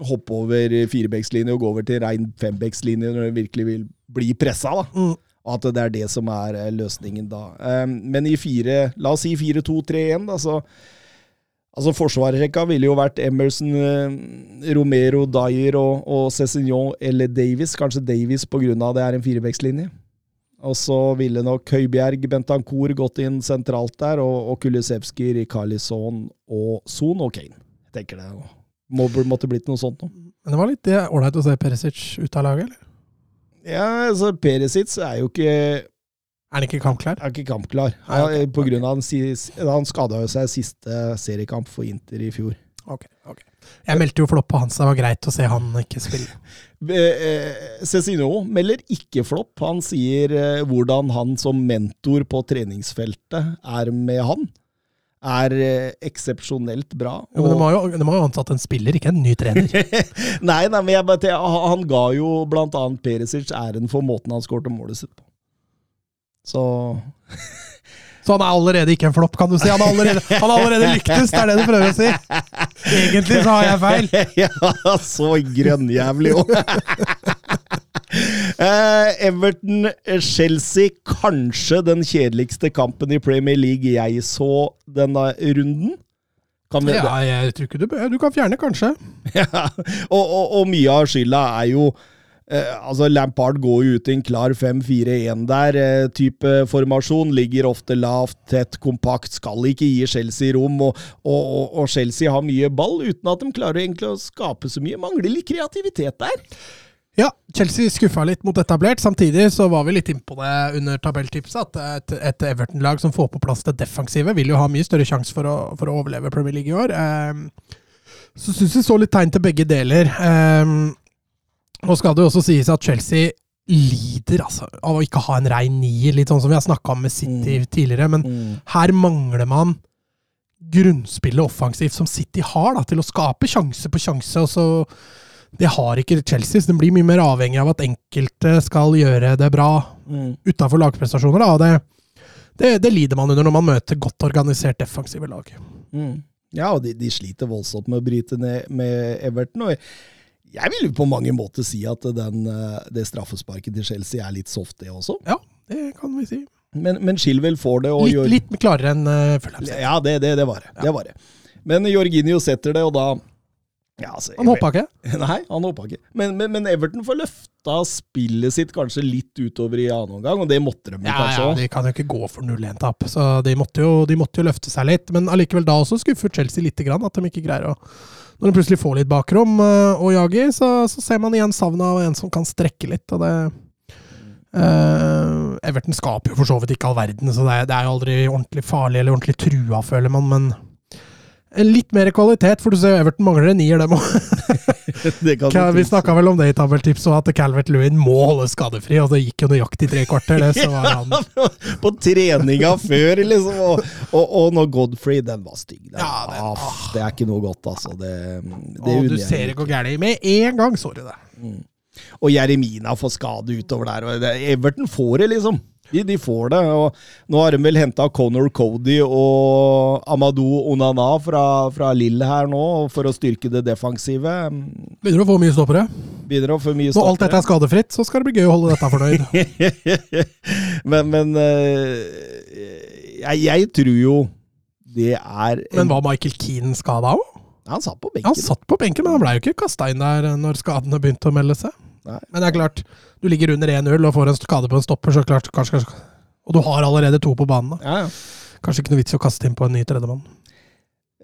hoppe over firebekslinje og gå over til rein fembekslinje når han virkelig vil bli pressa. da. Mm. Og at det er det som er eh, løsningen da. Um, men i fire, la oss si 4-2-3-1, da, så Altså Forsvarerrekka ville jo vært Emerson, eh, Romero, Dyer og, og Cézignon eller Davies. Kanskje Davies pga. det er en firevekslinje. Og så ville nok Høibjerg, Bentancour gått inn sentralt der, og, og Kulisevskij, Rikarlison og Son og Kane. Tenker det må, måtte blitt noe sånt nå. Men det var litt ålreit å se Perisic ut av laget, eller? Ja, altså Perisic er jo ikke, Er han ikke kampklar? er ikke kampklar. Nei, okay, på grunn av den, sis- Han skada seg siste seriekamp for Inter i fjor. Ok, ok. Jeg meldte jo flopp på han, så det var greit å se han ikke spille. Cezinho melder ikke flopp. Han sier eh, hvordan han som mentor på treningsfeltet er med han. Er eh, eksepsjonelt bra. Jo, men de har jo, de har jo ansatt en spiller, ikke en ny trener. nei, nei, men jeg bare, han- ga jo blant annet Perisic æren for måten han skårte målet sitt på. Så Så han er allerede ikke en flopp, kan du si. Han har allerede, han har allerede lyktes, det er det du prøver å si. Egentlig så har jeg feil. ja, så grønnjævlig òg. Eh, Everton-Chelsea, kanskje den kjedeligste kampen i Premier League jeg så denne runden. Kan vi, Ja, jeg tror ikke du bør. Du kan fjerne, kanskje. Ja, og, og, og mye av skylda er jo eh, altså Lampard går jo ut i en klar 5-4-1 der. Eh, type formasjon. Ligger ofte lavt, tett, kompakt. Skal ikke gi Chelsea rom. Og, og, og, og Chelsea har mye ball, uten at de klarer egentlig å skape så mye. Mangler litt kreativitet der. Ja, Chelsea skuffa litt mot etablert. Samtidig så var vi litt innpå det under tabelltipset, at et, et Everton-lag som får på plass det defensive, vil jo ha mye større sjanse for, for å overleve Premier League i år. Um, så syns vi så litt tegn til begge deler. Ehm, nå skal det jo også sies at Chelsea lider altså, av å ikke ha en rein nier, litt sånn som vi har snakka om med City tidligere. Men her mangler man grunnspillet offensivt som City har, da, til å skape sjanse på sjanse. og så Det har ikke Chelsea, så den blir mye mer avhengig av at enkelte skal gjøre det bra Mm. utafor lagprestasjoner. Da. Det, det, det lider man under når man møter godt organisert defensive lag. Mm. Ja, og de, de sliter voldsomt med å bryte ned med Everton. og jeg vil på mange måter si at den, eh, det straffesparket til Chelsea er litt soft, det også. Ja, det kan vi si. Men, men Shilwell får det og Litt, gjør litt klarere enn uh, Fulham. Ja, det, det, det var det. det var det. Men Jorginho setter det, og da ja, altså, Han hoppa ikke. Nei, han hoppa ikke. Men, men, men Everton får løfta spillet sitt kanskje litt utover i annen omgang, og det måtte de Ja, kanskje ja. De kan jo ikke gå for 0-1-tap, så de måtte, jo, de måtte jo løfte seg litt. Men allikevel da også skuffer Chelsea litt, grann, at de ikke greier å Når de plutselig får litt bakrom uh, og jager, så, så ser man igjen savnet av en som kan strekke litt. og det Uh, Everton skaper jo for så vidt ikke all verden, så det er, det er jo aldri ordentlig farlig eller ordentlig trua, føler man. Men en litt mer kvalitet, for du ser Everton mangler en nier, dem òg. Vi snakka vel om det i tabelltips, og at Calvert Lewin må holde skadefri. Og det gikk jo nøyaktig tre kvarter, det. Så var han På treninga før, liksom. Og, og, og når Godfrey, den var stygg. Den, Ja, den- ah, det er ikke noe godt, altså. Det, det Og du ser det går galt. Med en gang så du det. Og Jeremina får skade utover der. Og Everton får det, liksom. De, de får det. og Nå har de vel henta Conor Cody og Amadou Onana fra, fra Lill her nå, for å styrke det defensive. Begynner å få mye stoppere. Begynner å få mye Når alt dette er skadefritt, så skal det bli gøy å holde dette fornøyd. men men eh, jeg, jeg tror jo det er en, Men var Michael Keane skada òg? Han satt på benken. Han satt på benken, men han ble jo ikke kasta inn der når skadene begynte å melde seg. Nei. Men det er klart, du ligger under 1-0 og får en skade på en stopper, så klart kanskje, kanskje. Og du har allerede to på banen. Ja, ja. Kanskje ikke noe vits å kaste inn på en ny tredjemann.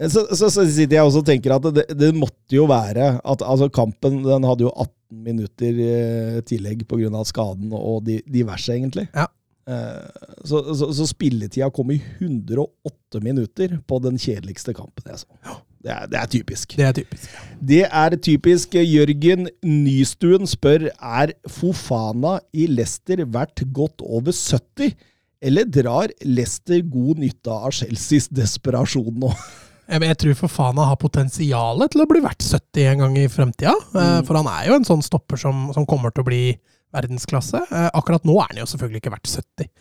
Så, så, så sitter jeg også og tenker at det, det måtte jo være at altså Kampen den hadde jo 18 minutter eh, tillegg pga. skaden og di, diverse, egentlig. Ja. Eh, så, så, så spilletida kom i 108 minutter på den kjedeligste kampen jeg så. Det er, det er typisk. Det er typisk. Det er typisk. Jørgen Nystuen spør er Fofana i Leicester verdt godt over 70, eller drar Leicester god nytte av Chelseas desperasjon nå? Jeg, tror Fofana har potensial til å bli verdt 70 en gang i fremtida. Mm. For han er jo en sånn stopper som, som kommer til å bli verdensklasse. Eh, Akkurat nå er han jo selvfølgelig ikke verdt 70.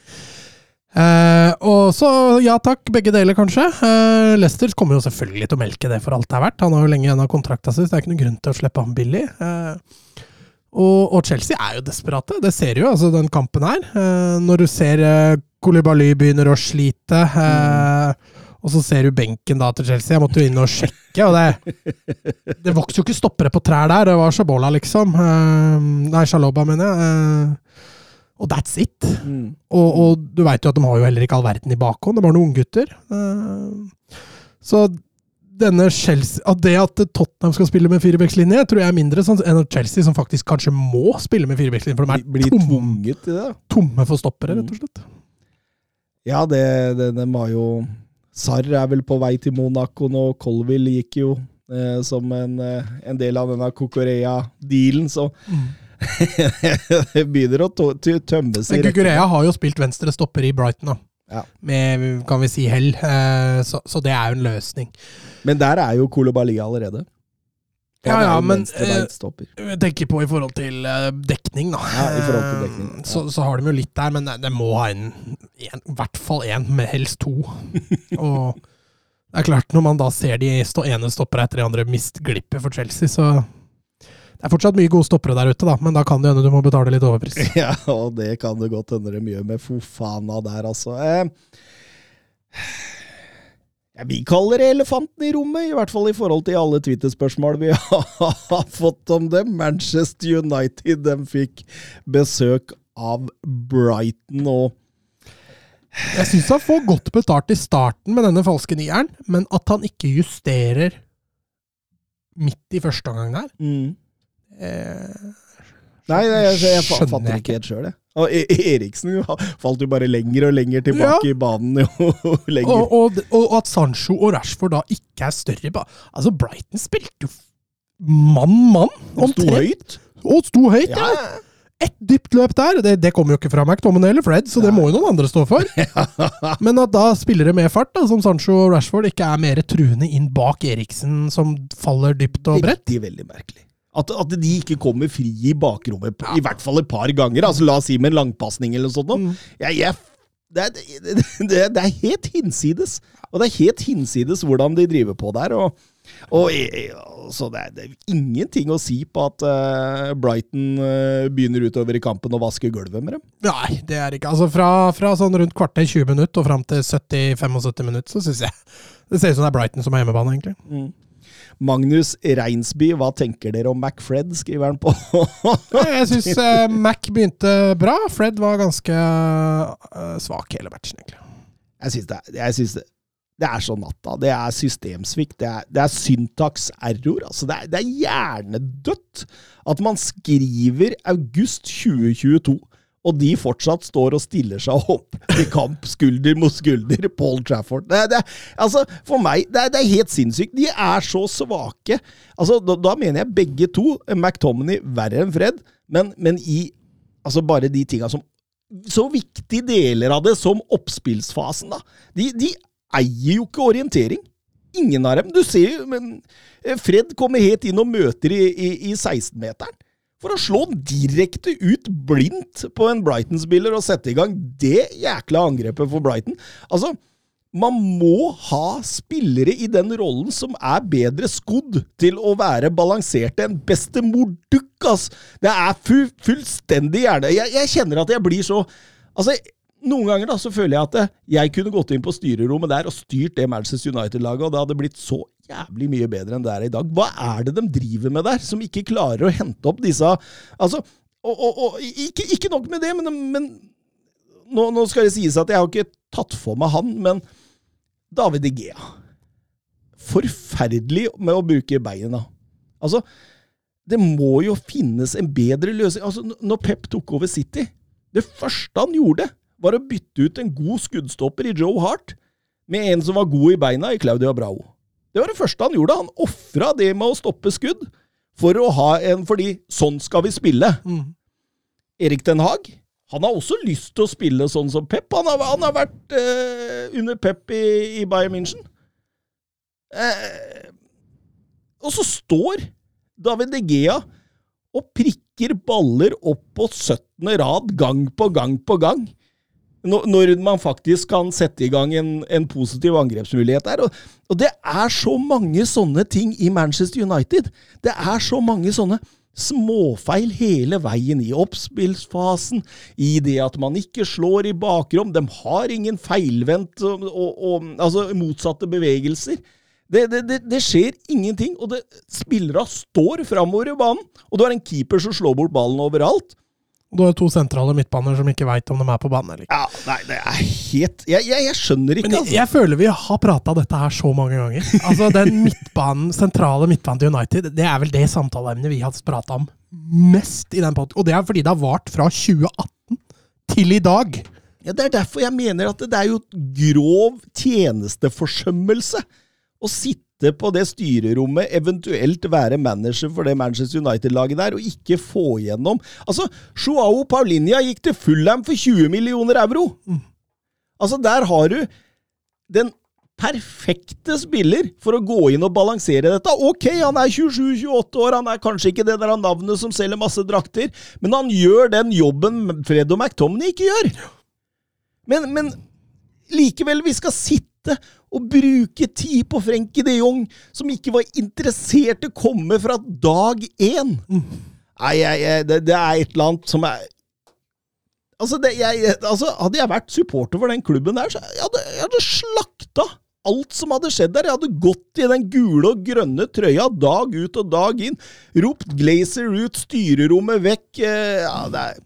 Eh, og så, ja takk, begge deler kanskje. Eh, Leicester kommer jo selvfølgelig til å melke det for alt det er verdt. Han har jo lenge igjen av kontrakta si, så det er ikke noen grunn til å slippe ham billig. Eh, og, og Chelsea er jo desperate, det ser du jo, altså den kampen her. Når du ser eh, Koulibaly begynner å slite, eh, og så ser du benken da til Chelsea. Jeg måtte jo inn og sjekke, og det, det vokser jo ikke stoppere på trær der. Det var Shabola, liksom. Nei, Shaloba, mener jeg. Eh, og that's it. Og, og du veit jo at de har jo heller ikke all verden i bakhånd. De har noen unggutter. Uh, så denne Chelsea At det at Tottenham skal spille med firebekslinje, tror jeg er mindre sånn enn at Chelsea, som faktisk kanskje må spille med firebekslinje, for de Blir er tom, tvunget til det. tomme for stoppere, rett og slett. Ja, det, det, de var jo Sarr er vel på vei til Monaco nå. Colville gikk jo eh, som en, eh, en del av denne Cocorea-dealen, så det begynner å tømme tømmes i Men Kukurea har jo spilt venstre stopper i Brighton, da. Ja. Med, kan vi si, hell. Eh, så, så det er jo en løsning. Men der er jo Kolobali allerede. Ja, ja, men, venstrebeint. Jeg tenker på i forhold til eh, dekning, da. Ja, i forhold til dekning, ja. Eh, Så, så har de jo litt der, men det må ha en, en i hvert fall én, med helst to. Og det er klart, når man da ser de stå, ene stoppere etter de andre mistglippe for Chelsea, så Det er fortsatt mye gode stoppere der ute, da, men da kan det hende du må betale litt overpris. Ja, og det kan det godt hende det gjør med Fofana der, altså. Eh, ja, vi kaller det elefanten i rommet, i hvert fall i forhold til alle Twitter-spørsmål vi har fått om det. Manchester United de fikk besøk av Brighton, og Jeg syns han får godt betalt i starten med denne falske nieren, men at han ikke justerer midt i første omgang der eh, Nei, jeg, jeg, jeg, fatter ikke helt sjøl, jeg. Og E- Eriksen falt jo bare lenger og lenger tilbake i banen jo lenger. og, og, og at Sancho og Rashford da ikke er større Altså, Brighton spilte jo mann-mann. Og sto høyt. Og sto høyt, ja. Ja. Ett dypt løp der. Det, det kommer jo ikke fra McTominay eller Fred, så det må jo noen andre stå for. Men at da spillere med fart, da, som Sancho og Rashford, ikke er mer truende inn bak Eriksen, som faller dypt og bredt. Veldig, veldig merkelig. At, at de ikke kommer fri i bakrommet, på, i hvert fall et par ganger. Altså, la oss si med en langpasning eller noe sånt. Mm. Jeg, jeg, det, er, det, det, det er helt hinsides. Og det er helt hinsides hvordan de driver på der. Og, og eh, så det, er, det er ingenting å si på at uh, Brighton uh, begynner utover i kampen å vaske gulvet med dem. Nei, det er ikke Altså, fra, fra sånn rundt kvarter 20 minutter og fram til 70-75 minutter, så syns jeg Det ser ut som det er Brighton som er hjemmebane, egentlig. Magnus Reinsby, hva tenker dere om McFred, skriver han på. Jeg syns Mac begynte bra. Fred var ganske eh, svak hele matchen, egentlig. Jeg syns det, jeg synes det, det er så natta. Det er systemsvikt. Det er, det er syntakserror. Altså, det, er, det er hjernedødt at man skriver august 2022, og de fortsatt står og stiller seg opp i kamp skulder mot skulder Paul Trafford. Det, det, altså, for meg, det det er helt sinnssykt. De er så svake. Altså, da, da mener jeg begge to. McTominay verre enn Fred, men, men i altså bare de tinga som så viktige deler av det som oppspillsfasen, da. De, de eier jo ikke orientering. Ingen av dem. Du ser jo, men eh, Fred kommer helt inn og møter i, i, i 16-meteren. For å slå direkte ut blindt på en Brighton-spiller og sette i gang det jækla angrepet for Brighton. Altså, man må ha spillere i den rollen som er bedre skodd til å være balanserte enn bestemor Duck, ass! Det er fu fullstendig hjerne... Jeg, jeg kjenner at jeg blir så Altså, noen ganger da, så føler jeg at jeg kunne gått inn på styrerommet der og styrt det Manchester United-laget, og det hadde blitt så jævlig mye bedre enn det er i dag. Hva er det de driver med der, som ikke klarer å hente opp disse Altså, og, og, og ikke, ikke, nok med det, men, men nå, nå, skal det sies at jeg har ikke tatt for meg han, men David Igea. Forferdelig med å bruke beina. Altså, det må jo finnes en bedre løsning. Altså, når Pep tok over City, det første han gjorde, var å bytte ut en god skuddstopper i Joe Hart med en som var god i beina, i Claudia Bravo. Det var det første han gjorde. Han ofra det med å stoppe skudd for å ha en Fordi sånn skal vi spille. Mm. Erik Den Haag han har også lyst til å spille sånn som Pep. Han har, han har vært eh, under Pep i, i Bayern München. Eh, og så står David De Gea og prikker baller opp på 17. rad gang på gang på gang når man faktisk kan sette i gang en, en positiv angrepsmulighet der. Og, og, det er så mange sånne ting i Manchester United. Det er så mange sånne småfeil hele veien i oppspillsfasen, i det at man ikke slår i bakrom. De har ingen feilvendt og, og, og altså motsatte bevegelser. Det, det, det, det, skjer ingenting, og spillerne står framover i banen. Og du har en keeper som slår bort ballen overalt. Du har to sentrale midtbaner som ikke veit om de er på banen eller ikke. Ja, nei, det er helt Jeg, jeg, jeg skjønner ikke, Men altså. Jeg føler vi har prata dette her så mange ganger. Altså, Den midtbanen, sentrale midtbanen til United, det er vel det samtaleemnet vi har prata om mest i den podkasten. Og det er fordi det har vart fra 2018 til i dag. Ja, Det er derfor jeg mener at det er jo grov tjenesteforsømmelse å sitte sitte på det styrerommet, eventuelt være manager for det Manchester United-laget der, og ikke få igjennom Altså, Joao Paulinia gikk til Fulham for 20 millioner euro! Mm. Altså, der har du den perfekte spiller for å gå inn og balansere dette. Ok, han er 27-28 år, han er kanskje ikke det der navnet som selger masse drakter, men han gjør den jobben Fred og McTomney ikke gjør. Men, men likevel, vi skal sitte å bruke tid på Frenkie de Jong, som ikke var interessert i å komme fra dag én. Mm. Nei, jeg, jeg, det, det, er et eller annet som er Altså, det, jeg, altså, Hadde jeg vært supporter for den klubben der, så jeg hadde jeg hadde slakta alt som hadde skjedd der. Jeg hadde gått i den gule og grønne trøya dag ut og dag inn. Ropt Glazer ut, styrerommet vekk. Eh, ja, det er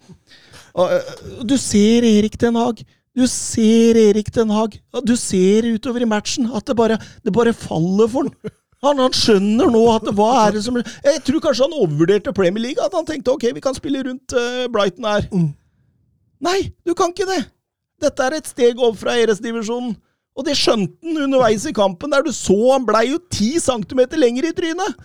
og, eh, Du ser Erik Den Haag. Du ser Erik Den Haag. Du ser utover i matchen at det bare, det bare faller for han. han. han. skjønner nå at det, hva er det som Jeg tror kanskje han overvurderte Premier League. At han tenkte ok, vi kan spille rundt uh, Brighton her. Mm. Nei, du kan ikke det! Dette er et steg opp fra æresdivisjonen. Og det skjønte han underveis i kampen, der du så han blei jo ti centimeter lenger i trynet!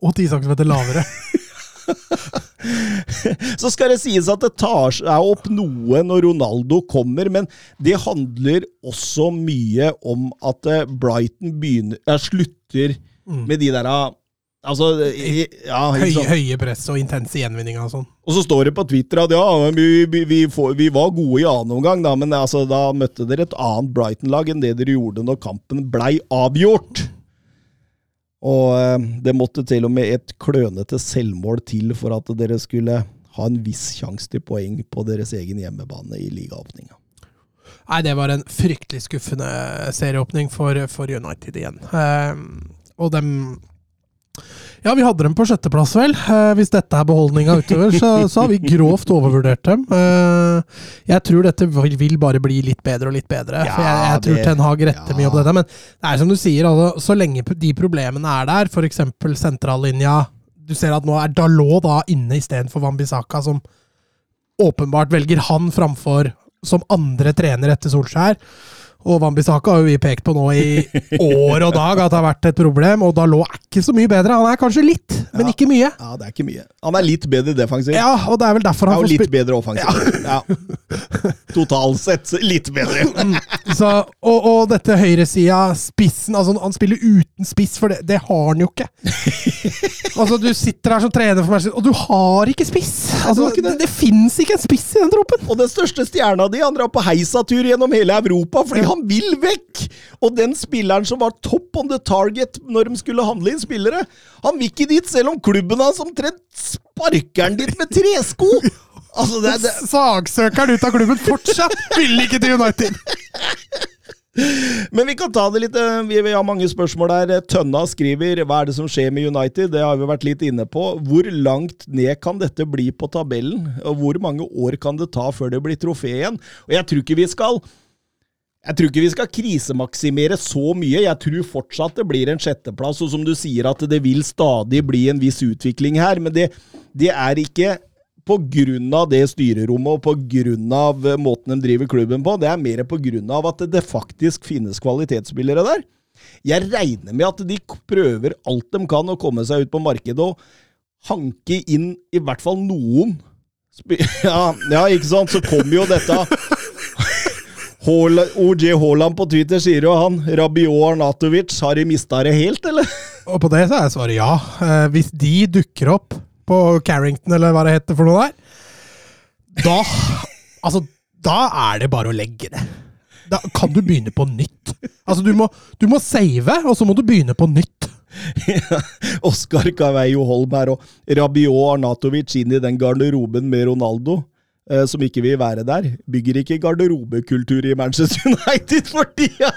Og ti centimeter lavere. Så skal det sies at det tar seg opp noe når Ronaldo kommer, men det handler også mye om at eh, Brighton begynner, ja, slutter mm. med de der Altså, ja, Høy. Høye press og intense gjenvinninger og sånn. Og så står det på Twitter at ja, vi, vi, vi, får, vi var gode i annen omgang, da, men altså, da møtte dere et annet Brighton-lag enn det dere gjorde når kampen blei avgjort. Og eh, det måtte til og med et klønete selvmål til for at dere skulle ha en viss sjanse til poeng på deres egen hjemmebane i ligaåpninga. Nei, det var en fryktelig skuffende serieåpning for, for United igjen. Eh, og dem ja, vi hadde dem på sjetteplass, vel. Eh, hvis dette er beholdninga utover, så, så, har vi grovt overvurdert dem. Eh, jeg tror dette vil bare bli litt bedre og litt bedre. Ja, for jeg, jeg tror det, Ten Hag retter ja. mye opp dette. Men det er som du sier, altså, så lenge de problemene er der, f.eks. sentrallinja Du ser at nå er Dalot da inne istedenfor Wambisaka, som åpenbart velger han framfor som andre trener etter Solskjær. Og Wambisaka har jo vi pekt på nå i år og dag at det har vært et problem, og Dalot er ikke så mye bedre. Han er kanskje litt, men ja. ikke mye. Ja, det er ikke mye. Han er litt bedre defensivt. Ja, og det er vel derfor han får spille. får litt bedre offensivt. Ja. ja. Totalt sett litt bedre. Mm. så, og, og dette høyresida, spissen altså Han spiller uten spiss, for det, det har han jo ikke. altså, du sitter her som trener for meg, og du har ikke spiss! Altså, det det, det fins ikke en spiss i den troppen! Og den største stjerna di, han drar på heisatur gjennom hele Europa fordi han vil vekk! Og den spilleren som var top on the target når de skulle handle inn spillere, han vil ikke dit, selv om klubben hans omtrent sparker han dit med tresko! Altså, det, det. Sagsøker han ut av klubben fortsatt! Vil ikke til United! Men vi kan ta det litt eh, Vi, vi har mange spørsmål der. Tønna skriver hva er det som skjer med United. Det har vi vært litt inne på. Hvor langt ned kan dette bli på tabellen? Og hvor mange år kan det ta før det blir trofé igjen? Og jeg tror ikke vi skal jeg tror ikke vi skal krisemaksimere så mye. Jeg tror fortsatt det blir en sjetteplass, og som du sier at det vil stadig bli en viss utvikling her. Men det, det er ikke av det styrerommet og grunn av måten de driver klubben på. Det er mer av at det faktisk finnes kvalitetsspillere der. Jeg regner med at de prøver alt de kan å komme seg ut på markedet og hanke inn i hvert fall noen. Ja, ja ikke sant? Så kommer jo dette OJ Haaland på Twitter sier jo han Rabiot Arnatovic, har de mista det helt, eller? Og på det så er svaret ja. Eh, hvis de dukker opp på Carrington, eller hva det heter for noe der, da Altså, da er det bare å legge det. Da kan du begynne på nytt. Altså, du må, du må save, og så må du begynne på nytt. Oscar Oskar Caveio Holm her og Rabiot Arnatovic inn i den garderoben med Ronaldo. Eh, som ikke vil være der. Bygger ikke garderobekultur i Manchester United for tida!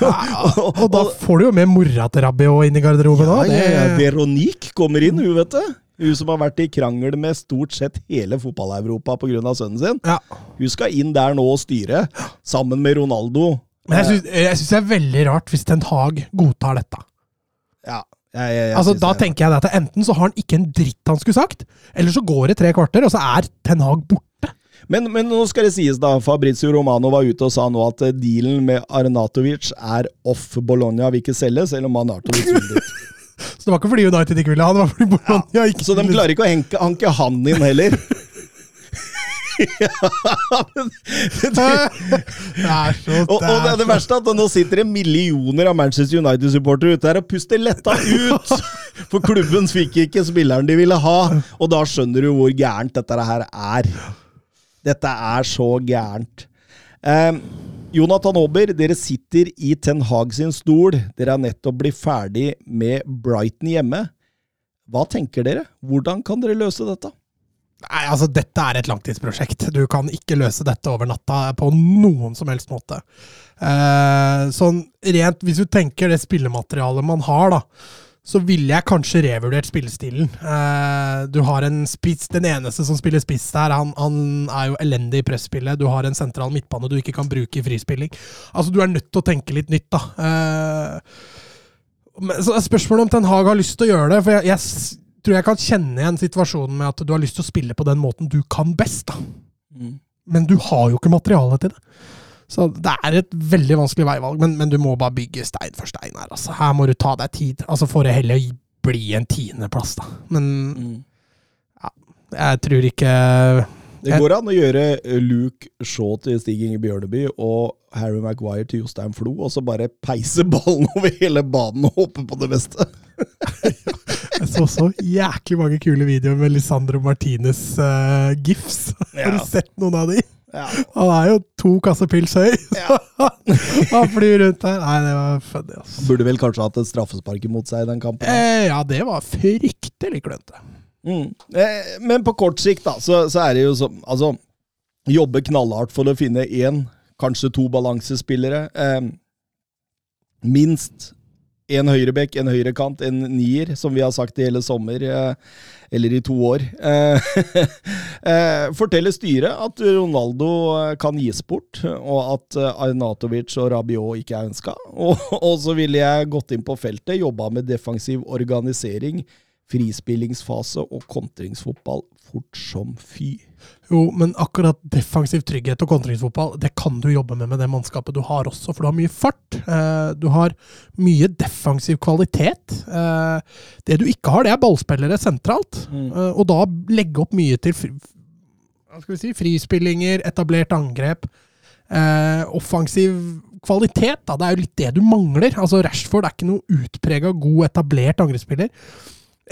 Ja, og, og, da får du jo med mora til Rabiot inn i garderoben òg. Ja, ja, Veronique kommer inn, hun, vet du. Hun som har vært i krangel med stort sett hele fotball-Europa pga. sønnen sin. Ja. Hun skal inn der nå og styre, sammen med Ronaldo. Men jeg syns det er veldig rart hvis Ten Hag godtar dette. Ja, jeg, jeg, jeg altså, da tenker jeg at Enten så har han ikke en dritt han skulle sagt, eller så går det tre kvarter, og så er Ten Hag borte. Men, men, nå skal det sies, da. Fabrizio Romano var ute og sa nå at eh, dealen med Arnatovic er off. Bologna vil ikke selge, selv om Arnatovic vil dit. Så det var ikke fordi United ikke ville ha, det var fordi Bologna ja, ikke Så de klarer ikke å henke, hanke han inn heller? ja, men, det, er så og, og det, det verste er at nå sitter det millioner av Manchester United-supportere ute her og puster letta ut! For klubben fikk ikke spilleren de ville ha, og da skjønner du hvor gærent dette her er. Dette er så gærent. Eh, Jonathan Aaber, dere sitter i Ten Hag sin stol. Dere er nettopp blitt ferdig med Brighton hjemme. Hva tenker dere? Hvordan kan dere løse dette? Nei, altså Dette er et langtidsprosjekt. Du kan ikke løse dette over natta på noen som helst måte. Eh, sånn rent, Hvis du tenker det spillematerialet man har, da, så ville jeg kanskje revurdert spillestilen. Eh, du har en spiss, Den eneste som spiller spiss der, han, han er jo elendig i presspillet. Du har en sentral midtbane du ikke kan bruke i frispilling. Altså, Du er nødt til å tenke litt nytt, da. Eh, men, så er Spørsmålet om Ten Hag har lyst til å gjøre det. For jeg, jeg, tror jeg kan kjenne igjen situasjonen med at du har lyst til å spille på den måten du kan best. da. Mm. Men du har jo ikke materiale til det. Så det er et veldig vanskelig veivalg, men, men, du må bare bygge stein for stein her. Altså. Her må du ta deg tid. Altså For det heller bli en tiendeplass, da. Men mm. ja, jeg tror ikke Det går an å gjøre Luke Shaw til Stig Inge Bjørneby og Harry Maguire til Jostein Flo, og så bare peise ballen over hele banen og håpe på det beste. jeg så så jæklig mange kule videoer med Lisandro Martinez uh, gifs. Ja. Har du sett noen av de? Ja. Han er jo to kasser pils høy, så ja. han flyr rundt der. Nei, det var funny. ass. Han burde vel kanskje hatt et straffespark imot seg i den kampen? Eh, ja, det var fryktelig klønete. Mm. Eh, men på kort sikt, da, så, så er det jo sånn Altså, jobbe knallhardt for å finne én, kanskje to balansespillere. Eh, minst en høyrebekk, en høyrekant, en nier, som vi har sagt i hele sommer, eh, eller i to år. Eh, eh, forteller styret at Ronaldo kan gis bort, og at Arnatovic og Rabiot ikke er ønska. Og så ville jeg gått inn på feltet, jobba med defensiv organisering, frispillingsfase og kontringsfotball fort som fy. Jo, men akkurat defensiv trygghet og kontringsfotball, det kan du jobbe med med det mannskapet du har også, for du har mye fart. Eh, du har mye defensiv kvalitet. Eh, det du ikke har, det er ballspillere sentralt. Mm. Eh, og da legge opp mye til si, frispillinger, etablert angrep. offensiv kvalitet, da. Det er jo litt det du mangler. Altså, Rashford er ikke noe utprega god, etablert angrepsspiller.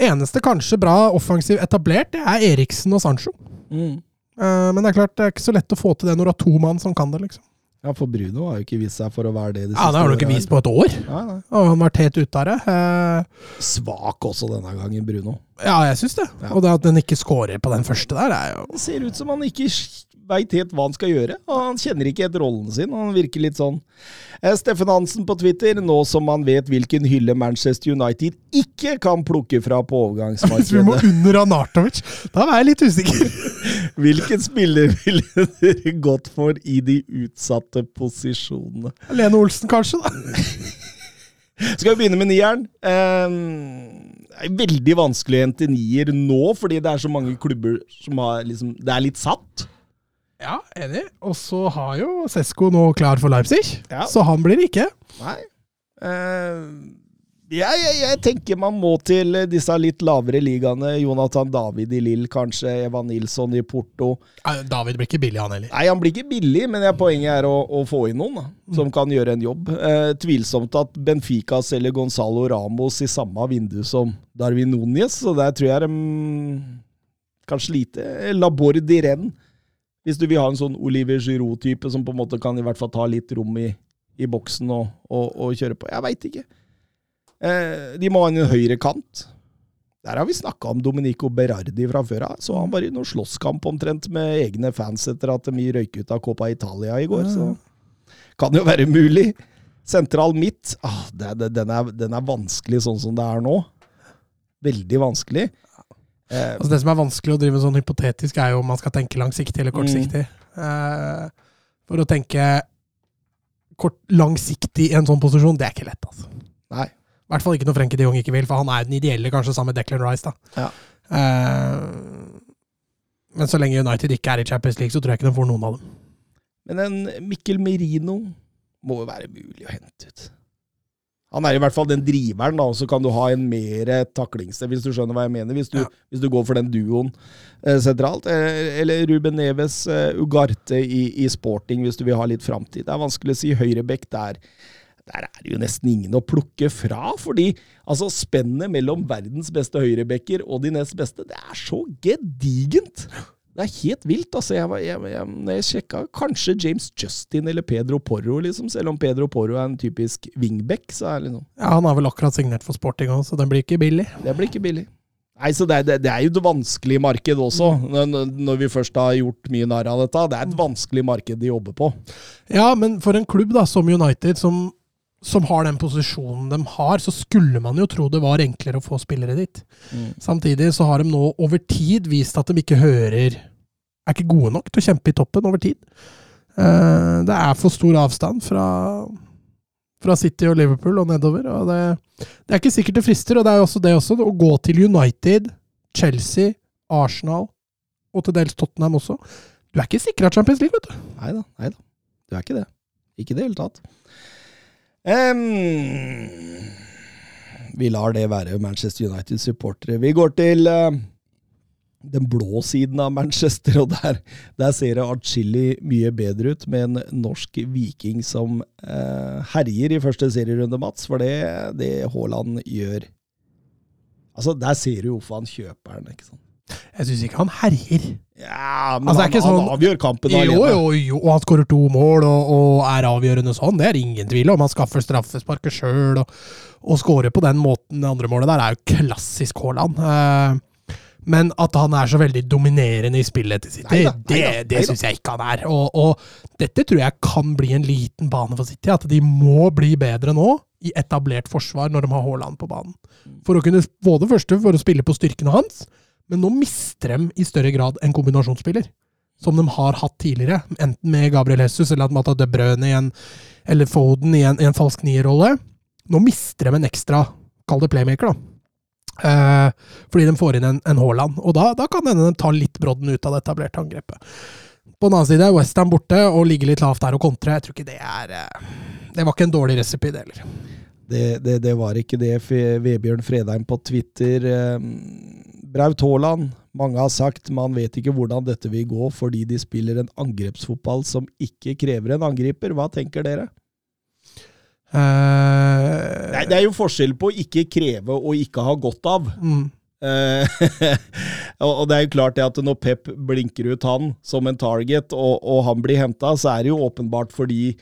Eneste kanskje bra offensiv etablert, det er Eriksen og Sancho. Mm. Uh, men det er klart, det er ikke så lett å få til det når du har to mann som kan det, liksom. Ja, for Bruno har jo ikke vist seg for å være det. De ja, Det har han ikke vist på et år. Nei, nei. Og han har vært helt ute av det. Uh, Svak også denne gangen, Bruno. Ja, jeg syns det. Ja. Og det at den ikke scorer på den første der, er jo Det ser ut som han ikke veit helt hva han skal gjøre. Og Han kjenner ikke helt rollen sin. Han virker litt sånn. Eh, Steffen Hansen på Twitter, nå som man vet hvilken hylle Manchester United ikke kan plukke fra på overgangsmarkedet. vi må under Anartovic, da er jeg litt usikker. hvilken spiller ville dere gått for i de utsatte posisjonene? Lene Olsen, kanskje, da. Skal vi begynne med nieren? Eh, veldig vanskelig å hente nier nå, fordi det er så mange klubber som har liksom Det er litt satt. Ja, enig. Og så har jo Sesko nå klar for Leipzig, Ja. så han blir ikke. Nei. Uh, jeg, jeg, jeg tenker man må til disse litt lavere ligaene. Jonathan David i Lill, kanskje. Evan Nilsson i Porto. David blir ikke billig, han heller. Nei, han blir ikke billig, men poenget er å, å få inn noen da, som kan gjøre en jobb. Eh, tvilsomt at Benfica selger Gonzalo Ramos i samme vindu som Darwin Núñez, så der tror jeg de kan slite. Laborde i renn, hvis du vil ha en sånn Oliver Giroud-type som på en måte kan i hvert fall ta litt rom i, i boksen og, og, og kjøre på. Jeg veit ikke. Eh, de må ha en høyre kant. Der har vi snakka om Dominico Berardi fra før av. Så han var i noen slåsskamp omtrent med egne fans etter at de røyk ut av Copa Italia i går. Så kan jo være mulig. Sentral midt, ah, den, er, den er vanskelig sånn som det er nå. Veldig vanskelig. Eh, Altså Det som er vanskelig å drive sånn hypotetisk, er jo om man skal tenke langsiktig eller kortsiktig. Eh, for å tenke kort, langsiktig i en sånn posisjon, det er ikke lett. altså. nei. I hvert fall ikke når Frenkie de Jong ikke vil, for han er den ideelle, kanskje sammen med Declan Rice. da. Ja. Eh, men så lenge United ikke er i Champions League, så tror jeg ikke de får noen av dem. Men en Mikkel Merino må jo være mulig å hente ut. Han er i hvert fall den driveren, da, og så kan du ha en mer taklingssted, hvis du skjønner hva jeg mener. Hvis du, Ja. hvis du går for den duoen eh, sentralt. Eh, eller Ruben Neves, eh, Ugarte i, i sporting, hvis du vil ha litt framtid. Det er vanskelig å si. Høyrebekk der. Der er det jo nesten ingen å plukke fra, fordi altså spennet mellom verdens beste høyrebekker og de nest beste, det er så gedigent! Det er helt vilt. altså. Jeg, var- jeg, jeg, jeg sjekka kanskje James Justin eller Pedro Porro, liksom. Selv om Pedro Porro er en typisk wingback, så er det liksom Ja, Han har vel akkurat signert for Sporting òg, så den blir ikke billig. Det blir ikke billig. Nei, så det, det, det er jo et vanskelig marked også, når, når vi først har gjort mye narr av dette. Det er et vanskelig marked de jobber på. Ja, men for en klubb da, som United, som, som har den posisjonen de har, så skulle man jo tro det var enklere å få spillere dit. Samtidig så har de nå over tid vist at de ikke hører Er ikke gode nok til å kjempe i toppen over tid. Uh, det er for stor avstand fra, fra City og Liverpool og nedover. og det, det er ikke sikkert det frister, og det er jo også det også, å gå til United, Chelsea, Arsenal og til dels Tottenham også. Du er ikke sikra Champions League, vet du. Nei da. Du er ikke det. Ikke i det hele tatt. Em, vi lar det være Manchester United-supportere. Vi går til uh, den blå siden av Manchester, og der, der ser det atskillig mye bedre ut med en norsk viking som uh, herjer i første serierunde, Mats. For det, det Haaland gjør Altså, Der ser du hvorfor han kjøper den. ikke sant? Jeg syns ikke han herjer. Ja, men Altså, det han, sånn- han avgjør kampen Jo, alene. jo, jo, og han skårer to mål og, og er avgjørende sånn, det er ingen tvil om. Han skaffer straffesparket sjøl og, og skårer på den måten. Det andre målet der er jo klassisk Haaland. Eh, men at han er så veldig dominerende i spillet til City, Neida, det, det syns jeg ikke han er. Og, og dette tror jeg kan bli en liten bane for City. At de må bli bedre nå i etablert forsvar når de har Haaland på banen. For å kunne, både første for å spille på styrkene hans, men nå mister de i større grad en kombinasjonsspiller. Som de har hatt tidligere, enten med Gabriel Jesus eller at De Brøne i en, eller Foden i en, i en falsk nierrolle. Nå mister de en ekstra, kall det playmaker, da. Eh, fordi de får inn en, en Haaland. Og da, da kan hende de tar litt brodden ut av det etablerte angrepet. På den annen side, Westham borte og ligger litt lavt der og kontre. Jeg tror ikke det er eh, Det var ikke en dårlig recipe, det heller. Det, det, det var ikke det. Vebjørn Fredheim på Twitter. Eh, Braut Haaland. Mange har sagt man vet ikke hvordan dette vil gå fordi de spiller en angrepsfotball som ikke krever en angriper. Hva tenker dere? Uh, Nei, det er jo forskjell på ikke kreve og ikke ha godt av. mm. Eh, og og det er jo klart det at når Pep blinker ut han som en target, og, og han blir henta, så er det jo åpenbart fordi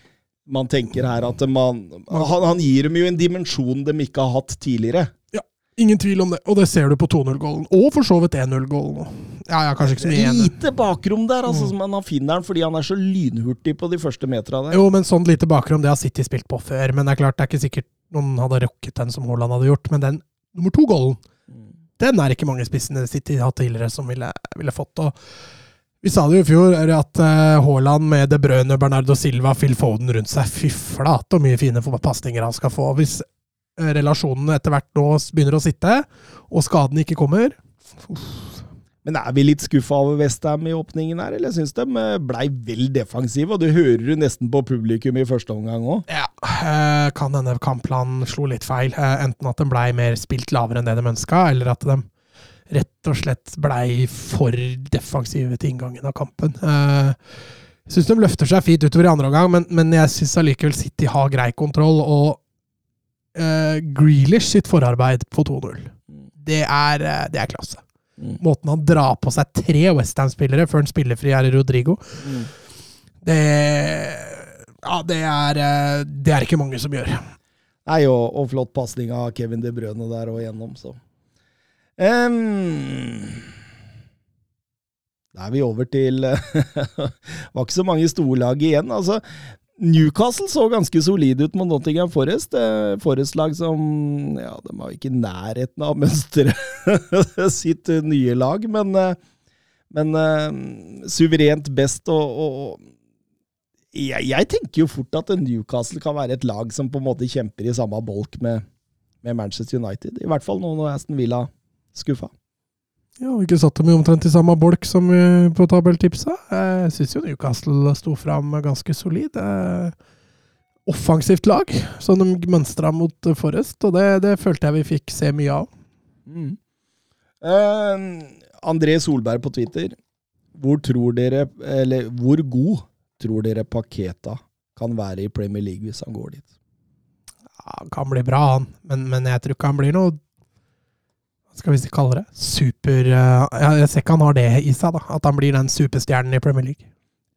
man tenker her at man, han, han gir dem jo en dimensjon de ikke har hatt tidligere. Ja, Ingen tvil om det, og det ser du på 2-0-gålen. Og for så vidt 1-0-gålen. Ja, ja, kanskje ikke så mye. Lite bakrom der, altså, Mm. som han finner den fordi han er så lynhurtig på de første metera der. Jo, men sånn lite bakrom, det har City spilt på før. Men det er klart, det er ikke sikkert noen hadde rukket den som Haaland hadde gjort. Men den nummer to-gålen, den er ikke mange spissene City har hatt tidligere som ville, ville fått. Og vi sa det jo i fjor, at eh, Haaland med De Bruyne, Bernardo Silva, Phil Foden rundt seg Fy flate og mye fine pasninger han skal få. Hvis eh, relasjonene etter hvert nå begynner å sitte, og skaden ikke kommer Men er vi litt skuffa over Westham i åpningen her, eller syns de eh, blei vel defensive? Og det hører du nesten på publikum i første omgang òg. Ja, kan denne kampplanen slo litt feil. Enten at den blei mer spilt lavere enn det de ønska, eller at de rett og slett blei for defensive til inngangen av kampen. Eh, Jeg syns de løfter seg fint utover i andre omgang, men, men jeg syns allikevel City har grei kontroll. Og uh, Grealish sitt forarbeid på 2-0, det, eh, det er klasse. Mm. Måten han drar på seg tre Westham-spillere før han spiller fri, er Rodrigo. Mm. Det Ja, det er, det er ikke mange som gjør. Nei, og, og flott pasning av Kevin De Brøne der og igjennom, så. Em, da er vi over til Var ikke så mange storlag igjen. Altså, Newcastle så ganske solide ut mot Nottingham Forest. Eh, Forest-lag som Ja, de var ikke i nærheten av mønstre sitt nye lag, men, eh, men eh, suverent best og jeg, jeg tenker jo fort at Newcastle kan være et lag som på en måte kjemper i samme bolk med, med Manchester United. I hvert fall nå når Aston Villa skuffa. Ja, vi ikke satt dem i omtrent i samme bolk som vi på tabelltipsa. Jeg syns jo Newcastle sto fram ganske solid. Offensivt lag, som de mønstra mot Forrest, og det, det følte jeg vi fikk se mye av. Mm. Eh, André Solberg på Twitter. Hvor tror dere, eller hvor god tror dere Paketa kan være i Premier League hvis han går dit? Ja, han kan bli bra, han, men, men jeg tror ikke han blir noe skal vi kalle det? Super eh, Jeg, ser ikke han har det i seg, da. At han blir den superstjernen i Premier League.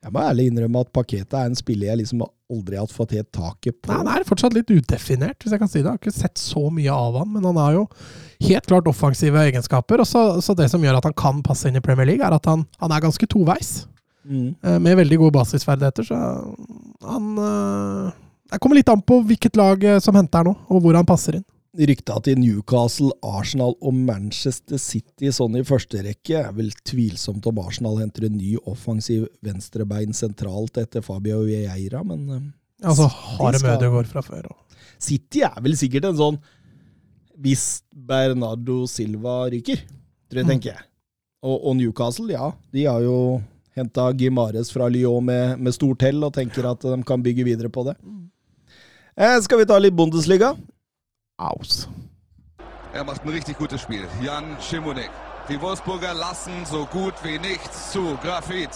Jeg må ærlig innrømme at Paketa er en spiller jeg liksom aldri har fått helt taket på. Nei, Han er fortsatt litt udefinert, hvis jeg kan si det. Jeg har ikke sett så mye av han, men han har jo helt klart offensive egenskaper. Og så, så det som gjør at han kan passe inn i Premier League, er at han, han er ganske toveis. Mm. eh, Med veldig gode basisferdigheter, så han eh, Det kommer litt an på hvilket lag som henter nå, og hvor han passer inn. Rykta til Newcastle, Arsenal og Manchester City sånn i første rekke er vel tvilsomt om Arsenal henter en ny offensiv venstrebein sentralt etter Fabio Vieira, men eh, Altså, harde har de skal- Ødegaard fra før òg. City er vel sikkert en sånn Hvis Bernardo Silva ryker, tror jeg, Mm. tenker jeg. Og, og Newcastle, ja. De har jo henta Gimares fra Lyon med, med stort hell og tenker at de kan bygge videre på det. Eh, skal vi ta litt Bundesliga? Aus. Er macht ein richtig gutes Spiel. Jan Schimonek. Die Wolfsburger lassen so gut wie nichts zu. Grafit.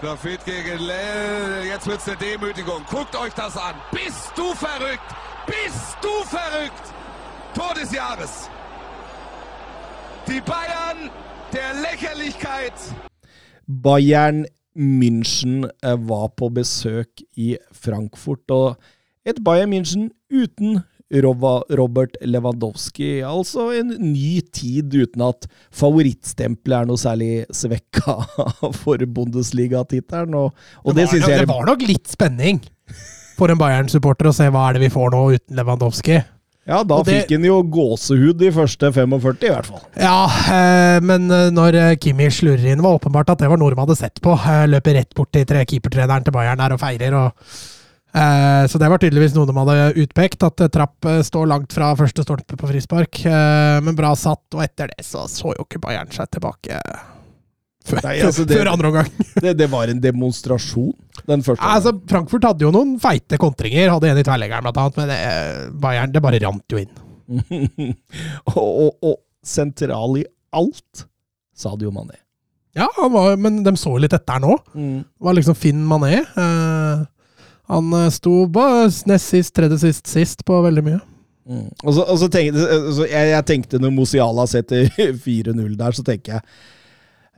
Grafit gegen Lell. Jetzt wird's eine Demütigung. Guckt euch das an. Bist du verrückt? Bist du verrückt? Tor des Jahres. Die Bayern der Lächerlichkeit. Bayern München eh, var på besøk i Frankfurt, og et Bayern München uten Robert Lewandowski. Altså en ny tid uten at favorittstempelet er noe særlig svekka for Bundesliga-tittelen, og, og det, nok- jeg det var nok litt spenning for en Bayern-supporter å se hva er det vi får nå uten Lewandowski. Ja, da det- fikk han jo gåsehud de første 45, i hvert fall. Ja, eh, men eh, når eh, Kimi slurrer inn, var åpenbart at det var noe de hadde sett på. Eh, løper rett bort til tre- keepertreneren til Bayern der og feirer. Og, så det var tydeligvis noe de hadde utpekt, at eh, Trapp eh, står langt fra første stolpe på frispark. Eh, men bra satt, og etter det så så jo ikke Bayern seg tilbake før, Nei, altså, det- før andre omgang. Det, det var en demonstrasjon, den første. Altså, Frankfurt hadde jo noen feite kontringer, hadde en i tverrleggeren blant annet, men det, eh, Bayern det bare rant jo inn. og, og, og sentral i alt, sa det jo Mané. Ja, han var, men de så litt etter nå. Mm. Det var liksom Finn Mané. Eh, han eh, sto bare nest sist, tredje sist, sist på veldig mye. Mm. Og så, og så tenkte, så jeg, jeg tenkte når Mosiala setter 4-0 der, så tenker jeg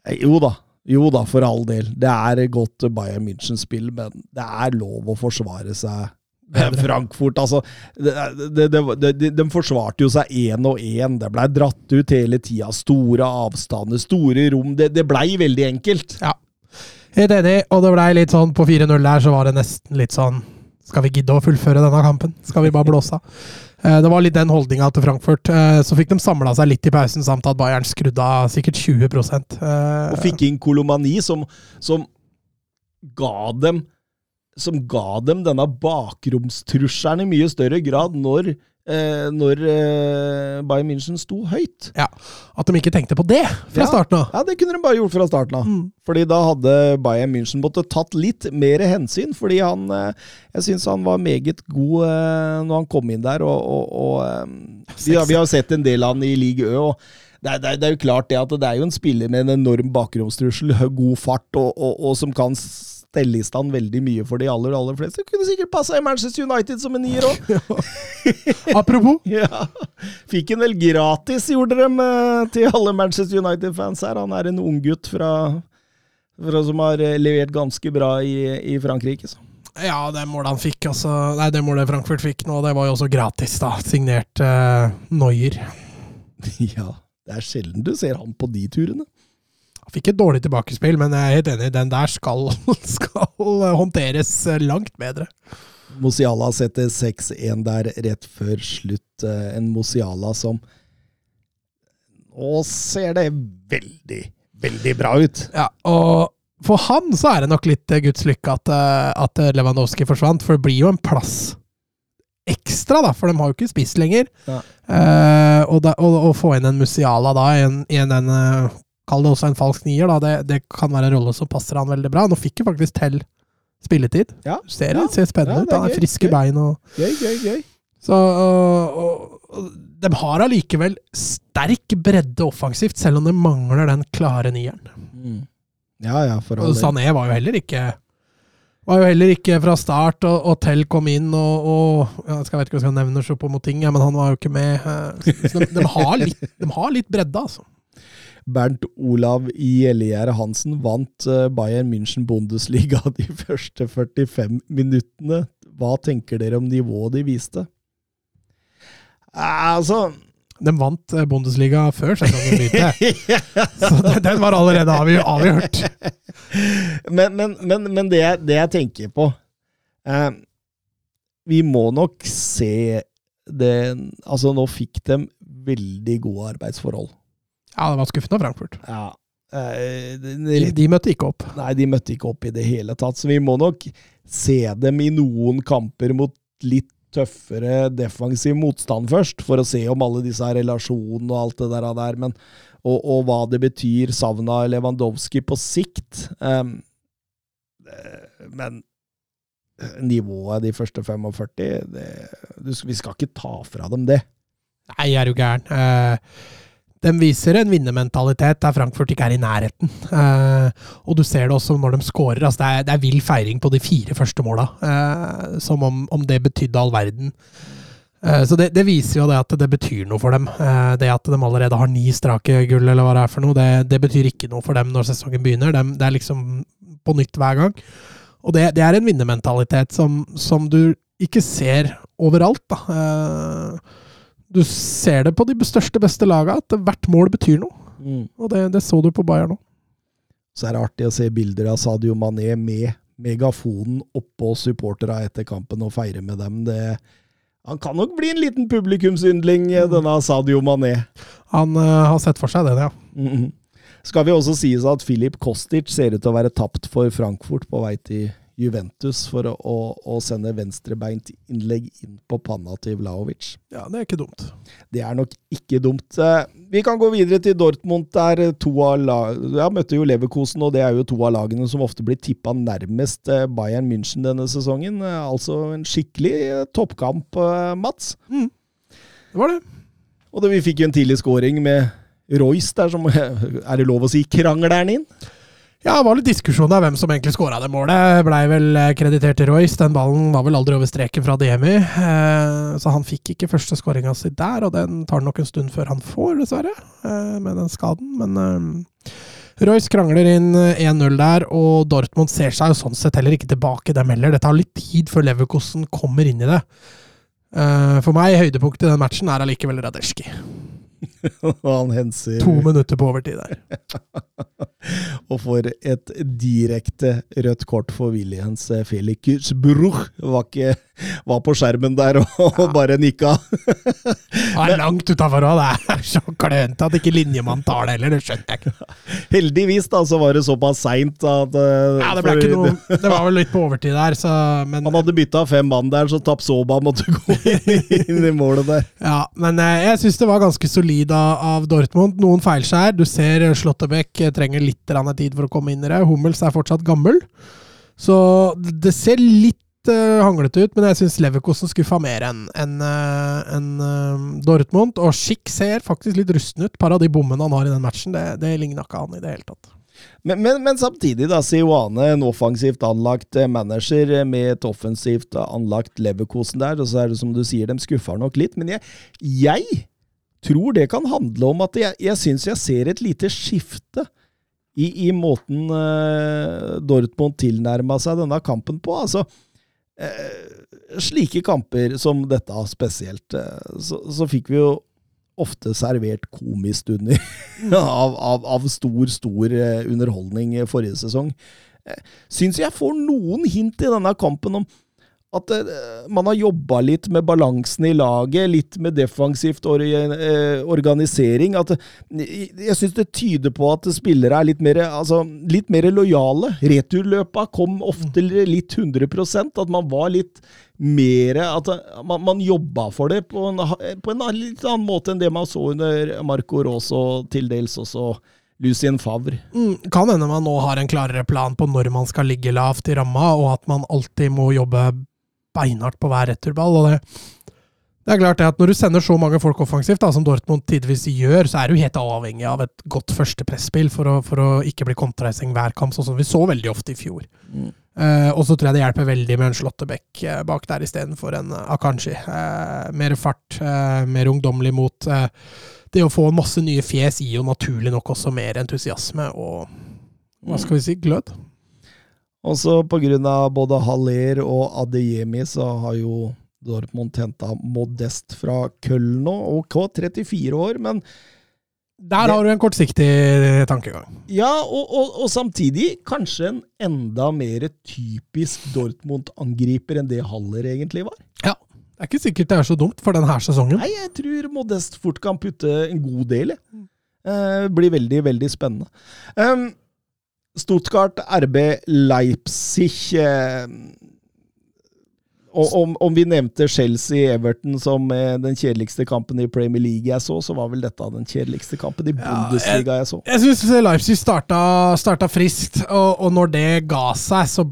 eh, jo da, jo da, for all del. Det er godt Bayern München-spill, men det er lov å forsvare seg. Frankfurt, altså De, de, de, de forsvarte jo seg én og én. Det blei dratt ut hele tida. Store avstander, store rom. Det, det blei veldig enkelt. Ja. Helt enig, og det blei litt sånn på 4-0 der, så var det nesten litt sånn Skal vi gidde å fullføre denne kampen? Skal vi bare blåse av? Eh, Det var litt den holdninga til Frankfurt. Eh, Så fikk de samla seg litt i pausen, samt at Bayern skrudde av sikkert 20 Eh, Og fikk inn Kolomani, som, som ga dem som ga dem denne bakromstrusselen i mye større grad når, eh, når eh, Bayern München sto høyt. Ja, At de ikke tenkte på det fra Ja. starten av. Ja, det kunne de bare gjort fra starten av. Mm. Fordi da hadde Bayern München måttet tatt litt mer hensyn, fordi han eh, Jeg syns han var meget god eh, når han kom inn der, og, og, og eh, vi, har, vi har sett en del av han i league Ø. og det er, det, er, det er jo klart det at det er jo en spiller med en enorm bakromstrussel, god fart, og, og, og som kan stelle i stand veldig mye for de aller aller fleste. Kunne sikkert passa i Manchester United som en nier òg. Apropos, Ja. Fikk han vel gratis, gjorde de eh, til alle Manchester United-fans her. Han er en unggutt fra, fra som har eh, levert ganske bra i, i Frankrike. Så. ja, det målet han fikk, altså Nei, det målet Frankfurt fikk nå, det var jo også gratis, da. Signert uh, Neuer. Ja, det er sjelden du ser han på de turene. Han fikk et dårlig tilbakespill, men jeg er helt enig, den der skal, skal håndteres langt bedre. Mosiala setter 6-1 der rett før slutt. eh, En Mosiala som Nå ser det veldig, veldig bra ut. Ja, og for han så er det nok litt Guds lykke at, eh, at Lewandowski forsvant, for det blir jo en plass ekstra, da, for de har jo ikke spist lenger. Ja. Eh, og, da, og, og få inn en Musiala da, i en, i en, en eh, Kall det også en falsk nier, da. Det, det kan være en rolle som passer han veldig bra. Nå fikk jo faktisk Tell spilletid. Ja, Ser, ja. ser spennende Ja, ut. det er Han har friske gøy. bein og Gøy, gøy, gøy. Så og, og, de har allikevel sterk bredde offensivt, selv om de mangler den klare nieren. Mm. Ja, ja, for Og. Sané var jo heller ikke var jo heller ikke fra start, og, og Tell kom inn, og, og jeg vet ikke om jeg skal nevne Choupo-Moting, ja, men han var jo ikke med. eh, Så de, de, har litt, de har litt bredde, altså. Bernt Olav Gjellegjerde Hansen vant eh, Bayern München Bundesliga de første 45 minuttene. Hva tenker dere om nivået de viste? Eh, Altså De vant eh, Bundesliga før sesongen begynte, så den, var allerede avgjort. Men, men, men, men det, jeg- det jeg tenker på eh, Vi må nok se det Altså, nå fikk de veldig gode arbeidsforhold. Ja, det var skuffende av Frankfurt. Ja. Eh, De, de møtte ikke opp. Nei, de møtte ikke opp i det hele tatt. Så vi må nok se dem i noen kamper mot litt tøffere defensiv motstand først, for å se om alle disse relasjonene og alt det der. der men, og, og hva det betyr, savna Lewandowski på sikt. Um, eh, men nivået de første 45 det, du, Vi skal ikke ta fra dem det. Nei, er du gæren. Eh, de viser en vinnermentalitet der Frankfurt ikke er i nærheten. Eh, og du ser det også når de scorer. Altså det, er, det er vill feiring på de fire første måla. Eh, som om, om det betydde all verden. Eh, så det, det viser jo det at det betyr noe for dem. Eh, det at de allerede har ni strake gull, eller hva det er for noe, det, det betyr ikke noe for dem når sesongen begynner. De, det er liksom på nytt hver gang. Og det, det er en vinnermentalitet som, som du ikke ser overalt, da. Du ser det på de største, beste laga, at hvert mål betyr noe. Og det, det så du på Bayern nå. Så er det artig å se bilder av Sadio Mané med megafonen oppå supporterne etter kampen og feire med dem. Det, han kan nok bli en liten publikumsyndling, eh, denne Sadio Mané. Han uh, har sett for seg det, ja. Mhm. Skal vi også sies at Filip Kostic ser ut til å være tapt for Frankfurt på vei til Juventus for å, å, å sende venstrebeint innlegg inn på panna til Vlaovic. Ja, det er ikke dumt. Det er nok ikke dumt. Eh, Vi kan gå videre til Dortmund, der to av lag, ja, møtte jo Leverkosen, og det er jo to av lagene som ofte blir tippa nærmest eh, Bayern München denne sesongen. Eh, Altså en skikkelig toppkamp, Mats. Mats. Det var det. Og det, vi fikk jo en tidlig scoring med Royce der, som Er det lov å si krangleren inn? Ja, det var litt diskusjon av hvem som egentlig skåra det målet. Blei vel eh, kreditert til Royce. Den ballen var vel aldri over streken fra Diemi. Eh, så han fikk ikke første skåringa si der, og den tar nok en stund før han får, dessverre. Eh, med den skaden. Men Royce krangler inn eh, 1-0 der, og Dortmund ser seg jo sånn sett heller ikke tilbake dem heller. Det tar litt tid før Leverkosten kommer inn i det. For meg, høydepunktet i den matchen er allikevel Radeski. To minutter på overtid der. og får et direkte rødt kort for Williams Felix Bruch. Var, ikke, var på skjermen der og, og bare nikka. Han er langt utafor òg. Det er så klønete at ikke linjemannen tar det heller. Det skjønner jeg ikke. Heldigvis da, så var det såpass seint at eh, Ja, det for- noe Det var vel litt på overtid der, så Men, Han hadde bytta fem mann der, så Tapsoba måtte gå inn i målet der. ja, men eh, jeg syns det var ganske solid av, av Dortmund. Noen feilskjær. Du ser eh, Slåttebekk trenger litt tid for å komme inn i det. Hummels er fortsatt gammel. Så det ser litt uh, hanglete ut, men jeg syns Leverkosen skuffa mer enn en, eh, enn, eh, Dortmund. Og Schick ser faktisk litt rusten ut. Par av de bommene han har i den matchen, det, det ligna ikke han i det hele tatt. Men, men, men samtidig, da, Sioane, en offensivt anlagt eh, manager eh, med et offensivt eh, anlagt Leverkosen der, og så er det som du sier, de skuffer nok litt. Men jeg, jeg tror det kan handle om at jeg, jeg syns jeg ser et lite skifte i, i måten uh, Dortmund tilnærma seg denne kampen på. Altså, eh, slike kamper som dette spesielt, eh, så, så fikk vi jo ofte servert komistunder av, av, av stor, stor eh, underholdning forrige sesong. Eh, Syns jeg får noen hint i denne kampen om at eh, man har jobba litt med balansen i laget, litt med defensivt or eh, organisering. At, eh, jeg syns det tyder på at spillere er litt mer, altså, litt mer lojale. Returløpa kom ofte litt 100% at man var litt mer At man, man jobba for det på en, på en litt annen måte enn det man så under Marco Raas og til dels også Lucien Favre. Mm, kan hende man nå har en klarere plan på når man skal ligge lavt i ramma, og at man alltid må jobbe beinhardt på hver returball. og det, det er klart det at Når du sender så mange folk offensivt, da, som Dortmund tidvis gjør, så er du helt avhengig av et godt førstepresspill for å, for å ikke bli kontra hver kamp, sånn som vi så veldig ofte i fjor. Mm. Eh, og så tror jeg det hjelper veldig med en Slåttebekk eh, bak der istedenfor en eh, Akanji. Eh, mer fart, eh, mer ungdommelig mot. Eh, det å få masse nye fjes gir jo naturlig nok også mer entusiasme og hva skal vi si, glød. Og så på grunn av både Haller og Adeyemi så har jo Dortmund henta Modest fra Köln nå. Ok, 34 år, men Der Det- har du en kortsiktig tankegang. Ja, og, og, og samtidig kanskje en enda mer typisk Dortmund-angriper enn det Haller egentlig var. Ja. Det er ikke sikkert det er så dumt for denne sesongen. Nei, jeg tror Modest fort kan putte en god del i. Eh, blir veldig, veldig spennende. Um, Stuttgart, RB Leipzig eh, om, om vi nevnte Chelsea-Everton som eh, den kjedeligste kampen i Premier League jeg så, så var vel dette den kjedeligste kampen i Bundesliga jeg så. Jeg syns Leipzig starta, starta friskt, og, og når det ga seg, så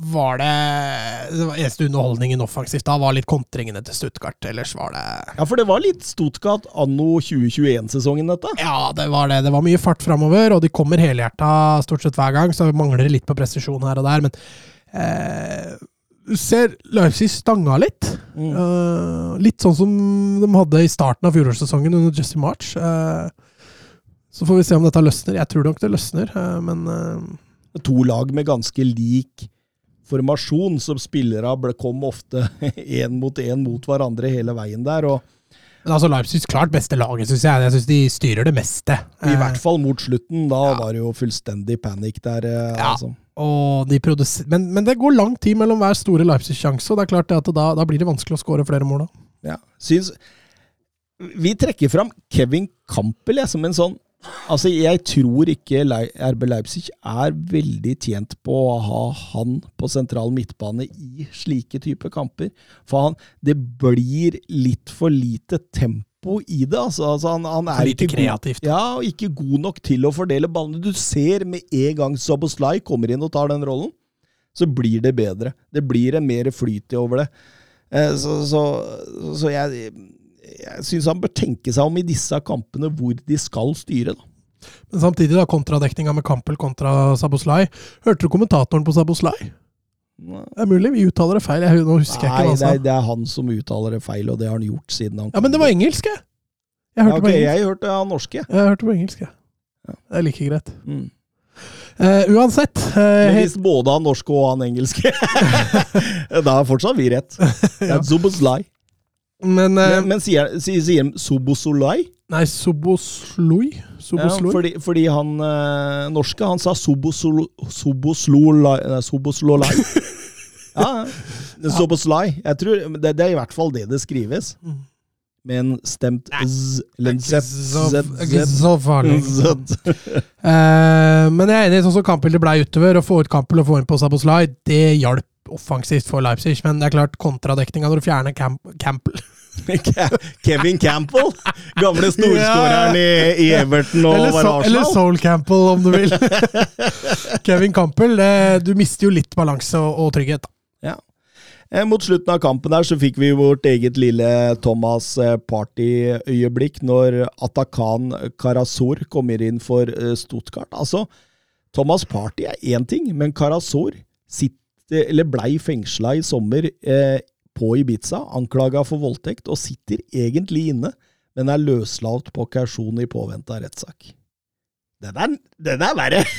var det Det var eneste underholdningen offensivt da var litt kontringene til Stuttgart. Ellers var det Ja, for det var litt Stuttgart anno 2021-sesongen, dette. Ja, det var det. Det var mye fart framover, og de kommer helhjerta stort sett hver gang, så mangler det litt på presisjon her og der, men eh, ser Leipzig stanga litt. Mm. Eh, litt sånn som de hadde i starten av fjorårssesongen under Jesse March. Eh, så får vi se om dette løsner. Jeg tror nok det løsner, eh, men eh, To lag med ganske lik formasjon, som spillere ble, kom ofte én mot én mot hverandre hele veien der. og men altså Leipzigs klart beste laget, syns jeg. Jeg syns de styrer det meste. I Eh, hvert fall mot slutten. Da ja. var det jo fullstendig panikk der. eh, Ja. Altså. de men, men det går lang tid mellom hver store Leipzig-sjanse, og det er klart at da, da blir det vanskelig å skåre flere mål. da. Ja. Syns Vi trekker fram Kevin Campbell jeg, som en sånn Altså, jeg tror ikke RB Leipzig er veldig tjent på å ha han på sentral midtbane i slike typer kamper. For han, det blir litt for lite tempo i det. Altså, altså han, han er For lite kreativt. God, ja, og ikke god nok til å fordele ballene. Du ser med en gang Soboslai kommer inn og tar den rollen, så blir det bedre. Det blir en mer flyt over det. Eh, Så, så, så jeg, jeg syns han bør tenke seg om i disse kampene hvor de skal styre. Da. Men samtidig, da, kontradekninga med Kampel kontra Saboslai. Hørte du kommentatoren på Saboslai? Det er mulig vi uttaler det feil. Jeg, nå husker jeg Nei, ikke hva han det er, det er han som uttaler det feil, og det har han gjort siden han Ja, men det var engelsk, jeg. Jeg Ja, okay, på engelsk. jeg hørte han norske. Jeg hørte på engelsk, jeg. Det er like greit. Mm. Uh, uansett uh, Men hvis både han norske og han engelske Da er fortsatt vi rett. Er Zuboslai. Men, eh, Men, men sier, sier, sier de Sobosolai? Nei, Sobosloi? Ja, fordi, fordi han eh, norske, han sa Sobosolo- Soboslolai Soboslolai. ja, ja. Soboslai. Jeg tror, det, det er i hvert fall det det skrives. Med en stemt z, eller en z, så, ikke så farlig. z. Eh, men jeg er enig, sånn som kampbildet ble utover, å få ut Kampel og få inn på Saboslai, det hjalp offensivt for Leipzig. Men det er klart, kontradekninga når du fjerner Camp Campbell Kevin Campbell, gamle storskåreren i, i Everton og eller, so, eller Soul Campbell, om du vil. Kevin Campbell, det, du mister jo litt balanse og, og trygghet. da. Ja. Eh, Mot slutten av kampen der så fikk vi vårt eget lille Thomas eh, Party-øyeblikk når Atakan Karasor kommer inn for eh, Stuttgart. Altså, Thomas Party er én ting, men Karasor sitter, eller blei fengsla i sommer eh, på Ibiza, anklaga for voldtekt, og sitter egentlig inne, men er løslatt på kausjon i påvente av rettssak. Den er, den er verre!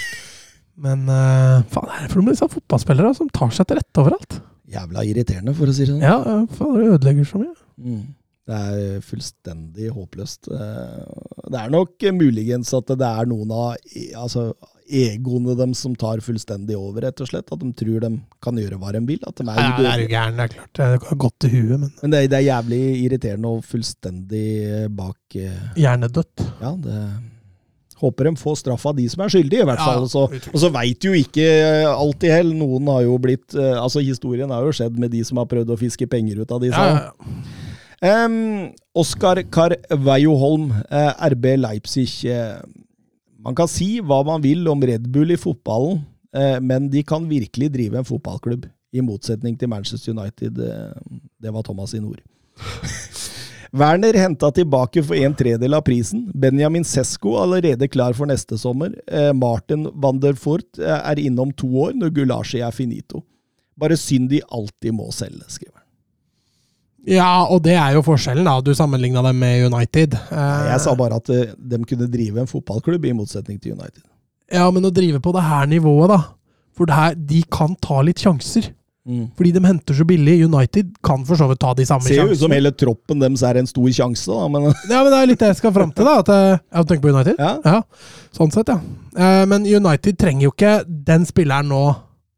Men uh, faen, er det for noen disse fotballspillere som tar seg til rette overalt? Jævla irriterende, for å si det sånn. Ja, eh, faen, det ødelegger så mye. Mm. Det er fullstendig håpløst. Eh, Det er nok eh, muligens at det er noen av altså, egoene dem som tar fullstendig over, rett og slett. At de tror de kan gjøre hva de vil. At de er Ja, det er jo gæren, det er klart. Det er godt til huet, men Men det, det er jævlig irriterende og fullstendig eh, bak eh, hjernedødt. Ja, det Håper de får straff av de som er skyldige, i hvert Ja, fall. Så, og så veit jo ikke alt i hell. Noen har jo blitt eh, Altså, historien har jo skjedd med de som har prøvd å fiske penger ut av disse. Ja, ja, ja. Um, Oskar Carveio Holm, uh, RB Leipzig. Eh, man kan si hva man vil om Red Bull i fotballen, eh, men de kan virkelig drive en fotballklubb. I motsetning til Manchester United. Eh, det var Thomas sine ord. Werner henta tilbake for en tredel av prisen. Benjamin Sesko er allerede klar for neste sommer. Eh, Martin van der Fort er innom to år når Gulashi er finito. Bare synd de alltid må selge, skriver han. Ja, og det er jo forskjellen, da. Du sammenligna dem med United. Eh, Nei, Jeg sa bare at eh, de kunne drive en fotballklubb, i motsetning til United. Ja, men å drive på det her nivået, da. For det her, de kan ta litt sjanser. Fordi de henter så billig. United kan for så vidt ta de samme Ser jo ut som hele troppen deres er en stor sjanse, da, men Ja, men det er litt det jeg skal fram til, da. At, jeg ja, tenker på United? ja. Sånn sett, ja. Eh, Men United trenger jo ikke den spilleren nå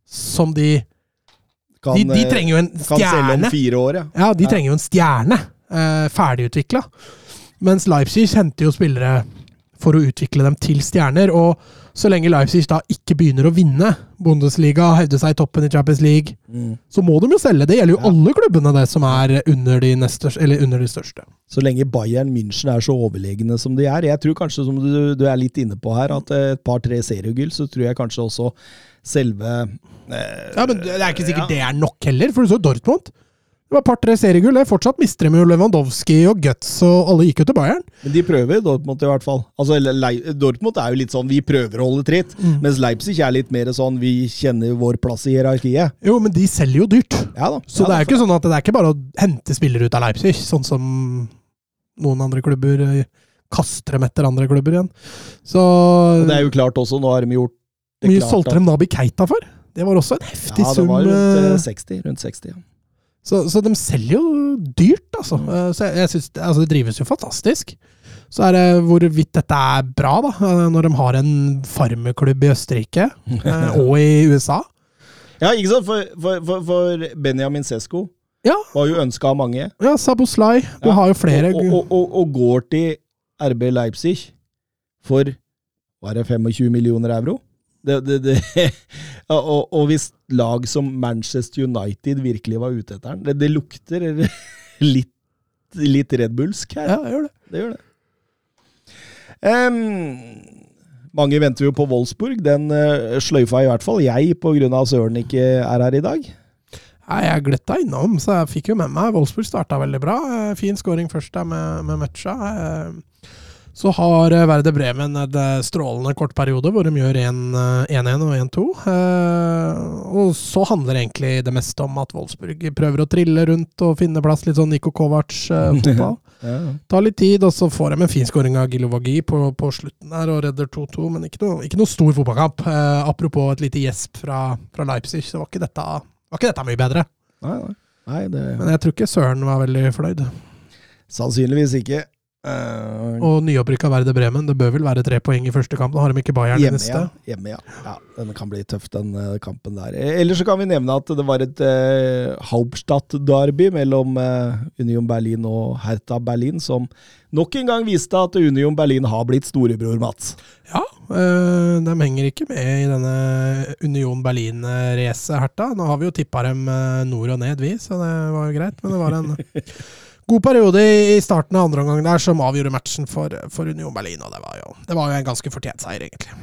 som de Kan, De, de eh, trenger jo en om stjerne. år, ja. Ja, de trenger jo en stjerne. Eh, ferdigutvikla. Mens Leipzig henter jo spillere for å utvikle dem til stjerner. Og så lenge Leipzig da ikke begynner å vinne Bundesliga, hevde seg i toppen i Champions League, så må de jo selge. Det gjelder jo Ja. alle klubbene det som er under de, neste, eller under de største. Så lenge Bayern München er så overlegne som de er. Jeg tror kanskje, som du, du er litt inne på her, at eh, et par-tre seriegull, så tror jeg kanskje også selve eh, Ja, men Det er ikke sikkert ja. det er nok heller, for du så Dortmund. Det var par-tre seriegull. det. Fortsatt mister de jo Lewandowski og Guts, og alle gikk jo til Bayern. Men de prøver, Dortmund i hvert fall. Altså, Le- Dortmund er jo litt sånn vi prøver å holde tritt, Mm. mens Leipzig er litt mer sånn vi kjenner vår plass i hierarkiet. Jo, men de selger jo dyrt. Ja da. Så ja, det er jo ikke sånn at det er ikke bare å hente spillere ut av Leipzig, sånn som noen andre klubber eh, kaster dem etter andre klubber igjen. Så Og det er jo klart også, nå har de gjort det mye klart solgte de Nabi Keita for? Det var også en heftig sum. Ja, det var rundt eh, eh, 60. Rundt 60, ja. Så, så de selger jo dyrt, altså. Mm. Eh, Så jeg, jeg synes, det- altså. Det drives jo fantastisk. Så er det hvorvidt dette er bra, da, eh, når de har en farmeklubb i Østerrike eh, og i USA. Ja, ikke sant? For, for, for Benjamin Sesko Ja. var jo ønska av mange. Ja, Saboslai. Du Ja, har jo flere Og, og, og, og går til RB Leipzig for var det 25 millioner euro? Det, det, det, og, og hvis lag som Manchester United virkelig var ute etter den Det, lukter litt, litt Red Bullsk her. Ja, gjør det. Det gjør det. Em, mange venter jo på Wolfsburg. Den uh, sløyfa i hvert fall jeg, pga. Søren ikke er her i dag. Nei, jeg gletta innom, så jeg fikk jo med meg. Wolfsburg starta veldig bra. Eh, Fin scoring først der med, med Møtsja. Eh, Så har Verde Bremen en eh, strålende kort periode hvor de gjør 1 eh, 1-1 og 1-2. Eh, Og så handler egentlig det meste om at Wolfsburg prøver å trille rundt og finne plass. Litt sånn Niko Kovac-fotball. Ja. Tar litt tid, og så får de en fin skåring av Gilovagi på, på slutten der og redder 2-2, men ikke noe, ikke noe stor fotballkamp. Eh, apropos et lite gjesp fra, fra Leipzig, så var ikke, dette, var ikke dette mye bedre. Nei, nei. nei, det Men jeg tror ikke Søren var veldig fornøyd. Sannsynligvis ikke. Eh, Og nyopprykka Verde Bremen, det bør vel være tre poeng i første kamp. Da har de ikke Bayern i Hjemme, neste. ja. Hjemme, ja. ja. Den kan bli tøff, den eh, kampen der. Eller Ellers så kan vi nevne at det var et uh, Hauptstadt-derby mellom uh, Union Berlin og Hertha Berlin, som nok en gang viste at Union Berlin har blitt storebror, Mats. Ja, uh, de henger ikke med i denne Union Berlin-racet, Hertha. Nå har vi jo tippa dem nord og ned, vi, så det var jo greit. Men det var en god periode i starten av andre omgang der som avgjorde matchen for, for Union Berlin, og det var, jo, det var jo en ganske fortjent seier, egentlig.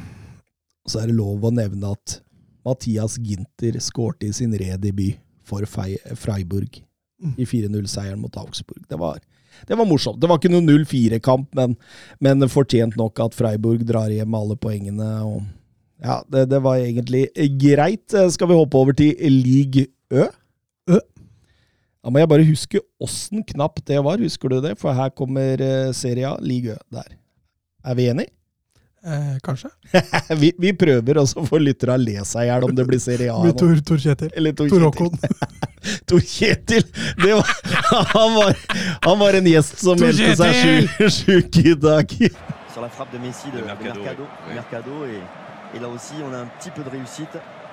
Så er det lov å nevne at Mathias Ginter skårte i sin redebut for Freiburg i 4-0-seieren mot Augsburg. Det var, det var morsomt. Det var ikke noen 0-4-kamp, men, men fortjent nok at Freiburg drar hjem alle poengene. Og, ja, det, det var egentlig greit. Skal vi hoppe over til League Ø? Ø. Da må jeg bare huske åssen knapp det var. Husker du det? For her kommer eh, Serie A, League Der. Er vi enige? Eh, kanskje? vi, vi prøver, og så får lytterne le seg i hjel om det blir Serie A. Tor, Tor Kjetil. Eller Tor Tor Håkon. Tor Kjetil! Det var, han, var, han var en gjest som meldte seg sjuk- i dag. sur la frappe de Messi de, De de Mercado, Mercado, oui. Mercado, et, et là aussi on a un petit peu de réussite.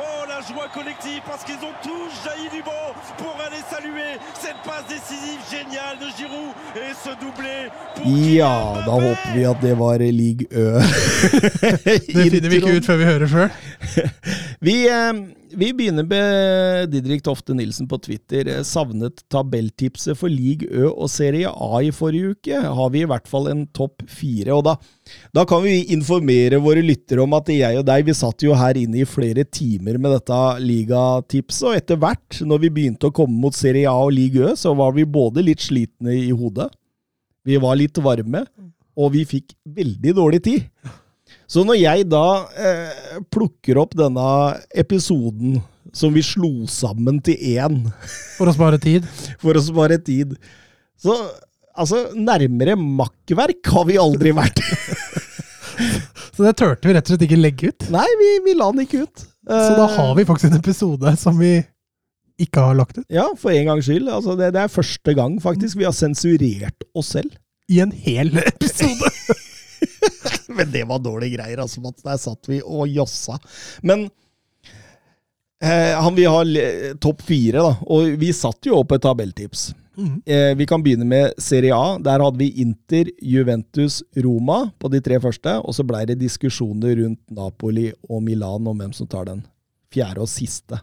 Oh, la joie collective parce qu'ils ont tous jailli du banc pour aller saluer cette passe décisive géniale de Giroud et ce doublé pour Ja, da håper vi at det var League Ø. Det finner vi ikke ut før vi hører sjøl. Vi, eh, vi begynner med Didrik Tofte Nilsen på Twitter. Eh, Savnet tabelltipset for League Ø og Serie A i forrige uke. Har vi i hvert fall en topp fire. Og da, da kan vi informere våre lyttere om at jeg og deg, vi satt jo her inne i flere timer med dette ligatipset, og etter hvert, når vi begynte å komme mot Serie A og League Ø, så var vi både litt slitne i hodet, vi var litt varme, og vi fikk veldig dårlig tid. Så når jeg da eh, plukker opp denne episoden som vi slo sammen til én For å spare tid. for å spare tid, så altså, nærmere makkverk har vi aldri vært. Så det turte vi rett og slett ikke legge ut. Nei, vi, vi la den ikke ut. Så da har vi faktisk en episode som vi ikke har lagt ut. Ja, for en gangs skyld. Altså, det, det er første gang faktisk vi har sensurert oss selv. I en hel episode. Men det var dårlige greier, altså, Mats. Der satt vi og jossa. Men eh, han vil ha topp fire, da. Og vi satt jo opp et tabelltips. Mm. Eh, vi kan begynne med Serie A. Der hadde vi Inter, Juventus, Roma på de tre første. Og så blei det diskusjoner rundt Napoli og Milan om hvem som tar den fjerde og siste.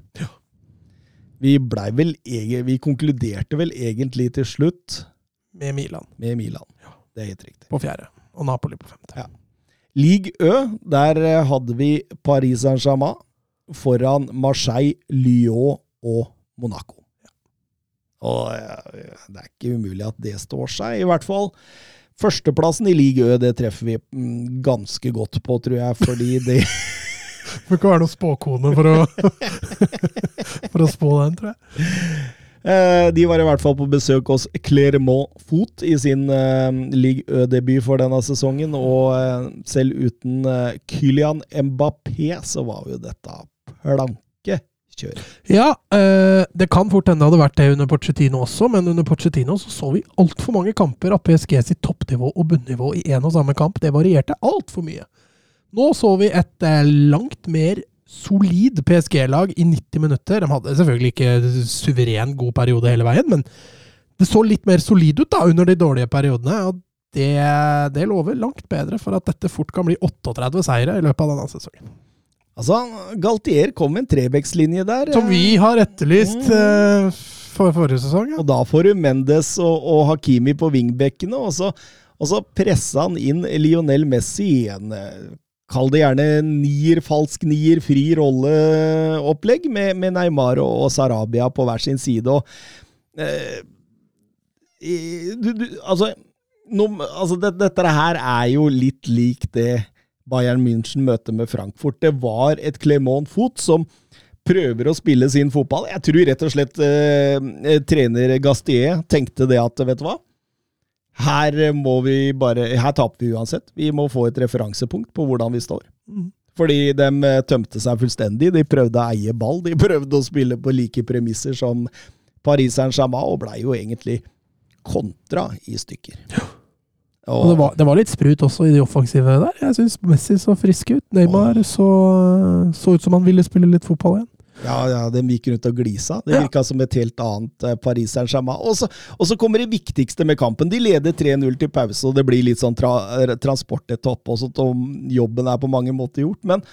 Vi blei vel Vi konkluderte vel egentlig til slutt Med Milan med Milan. Det er helt riktig. på fjerde. Og Napoli på femte. Ja. League Ø, der eh, hadde vi Paris Saint-Germain foran Marseille, Lyon og Monaco. Og eh, det er ikke umulig at det står seg. I hvert fall førsteplassen i League Ø, det treffer vi mm, ganske godt på, tror jeg, fordi Det får ikke være noen spåkone for å, for å spå den, tror jeg. Eh, De var i hvert fall på besøk hos Clermont Foot i sin eh, Ligue Ø-debut for denne sesongen. Og eh, selv uten Kylian Mbappé så var jo dette planke. Kjør. Ja, det kan fort hende det hadde vært det under Pochettino også, men under Pochettino så, så vi altfor mange kamper av PSG sitt toppnivå og bunnivå i én og samme kamp. Det varierte altfor mye. Nå så vi et langt mer solid PSG-lag i 90 minutter. De hadde selvfølgelig ikke suveren god periode hele veien, men det så litt mer solid ut da under de dårlige periodene. og det, det lover langt bedre for at dette fort kan bli 38 seire i løpet av denne sesongen. Altså, Galtier kom med en Trebekslinje der. Som eh, vi har etterlyst eh, for forrige sesong. Ja. Og da får du Mendes og, og Hakimi på wingbackene, og så, og så pressa han inn Lionel Messi i en eh, Kall det gjerne nier, falsk nier, fri rolleopplegg med, med Neymar og, og Sarabia på hver sin side. og eh, du, du, altså, no, altså det, dette her er jo litt lik det Bayern München møter med Frankfurt. Det var et Clement Foot som prøver å spille sin fotball. Jeg tror rett og slett eh, eh, trener Gastier tenkte det at, vet du hva? Her må vi bare Her taper vi uansett. Vi må få et referansepunkt på hvordan vi står. Fordi de eh, tømte seg fullstendig. De prøvde å eie ball. De prøvde å spille på like premisser som Paris Saint-Germain, og blei jo egentlig kontra i stykker. Og det var, det var litt sprut også i de offensive der. Jeg syns Messi så frisk ut. Neymar så, så ut som han ville spille litt fotball igjen. Ja, ja, de gikk rundt og glisa. Det Ja. som et helt annet eh, Paris Saint-Germain. Og så- kommer det viktigste med kampen. De leder 3-0 til pause, og det blir litt sånn tra eh, transportetappe og sånt, og jobben er på mange måter gjort. Men,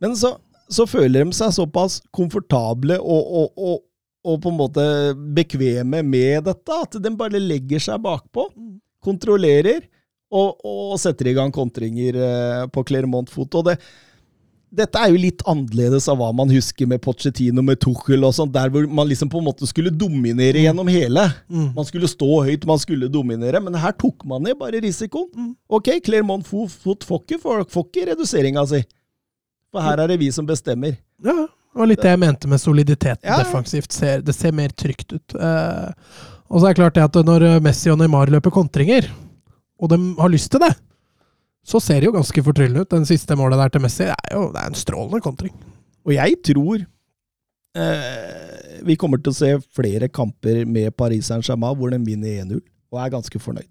men så, så føler de seg såpass komfortable og, og, og, og på en måte bekvemme med dette, at de bare legger seg bakpå, kontrollerer og setter i gang kontringer eh, på Clermont-fot. Og det, dette er jo litt annerledes av hva man husker med Pochettino, med Tuchel og sånt, der hvor man liksom på en måte skulle dominere gjennom hele. Man skulle stå høyt, man skulle dominere, men her tok man ned bare risikoen. Ok, Clermont Fo- Foot får ikke, reduseringa si. For her er det vi som bestemmer. Ja, det var litt det jeg mente med soliditeten ja. defensivt. Ser, det ser mer trygt ut. Eh, og så er det klart det at når Messi og Neymar løper kontringer, og de har lyst til det, så ser det jo ganske fortryllende ut. Den siste målet der til Messi det er jo det er en strålende kontring. Og jeg tror eh, vi kommer til å se flere kamper med Paris Saint-Germain hvor de vinner 1-0, og er ganske fornøyd.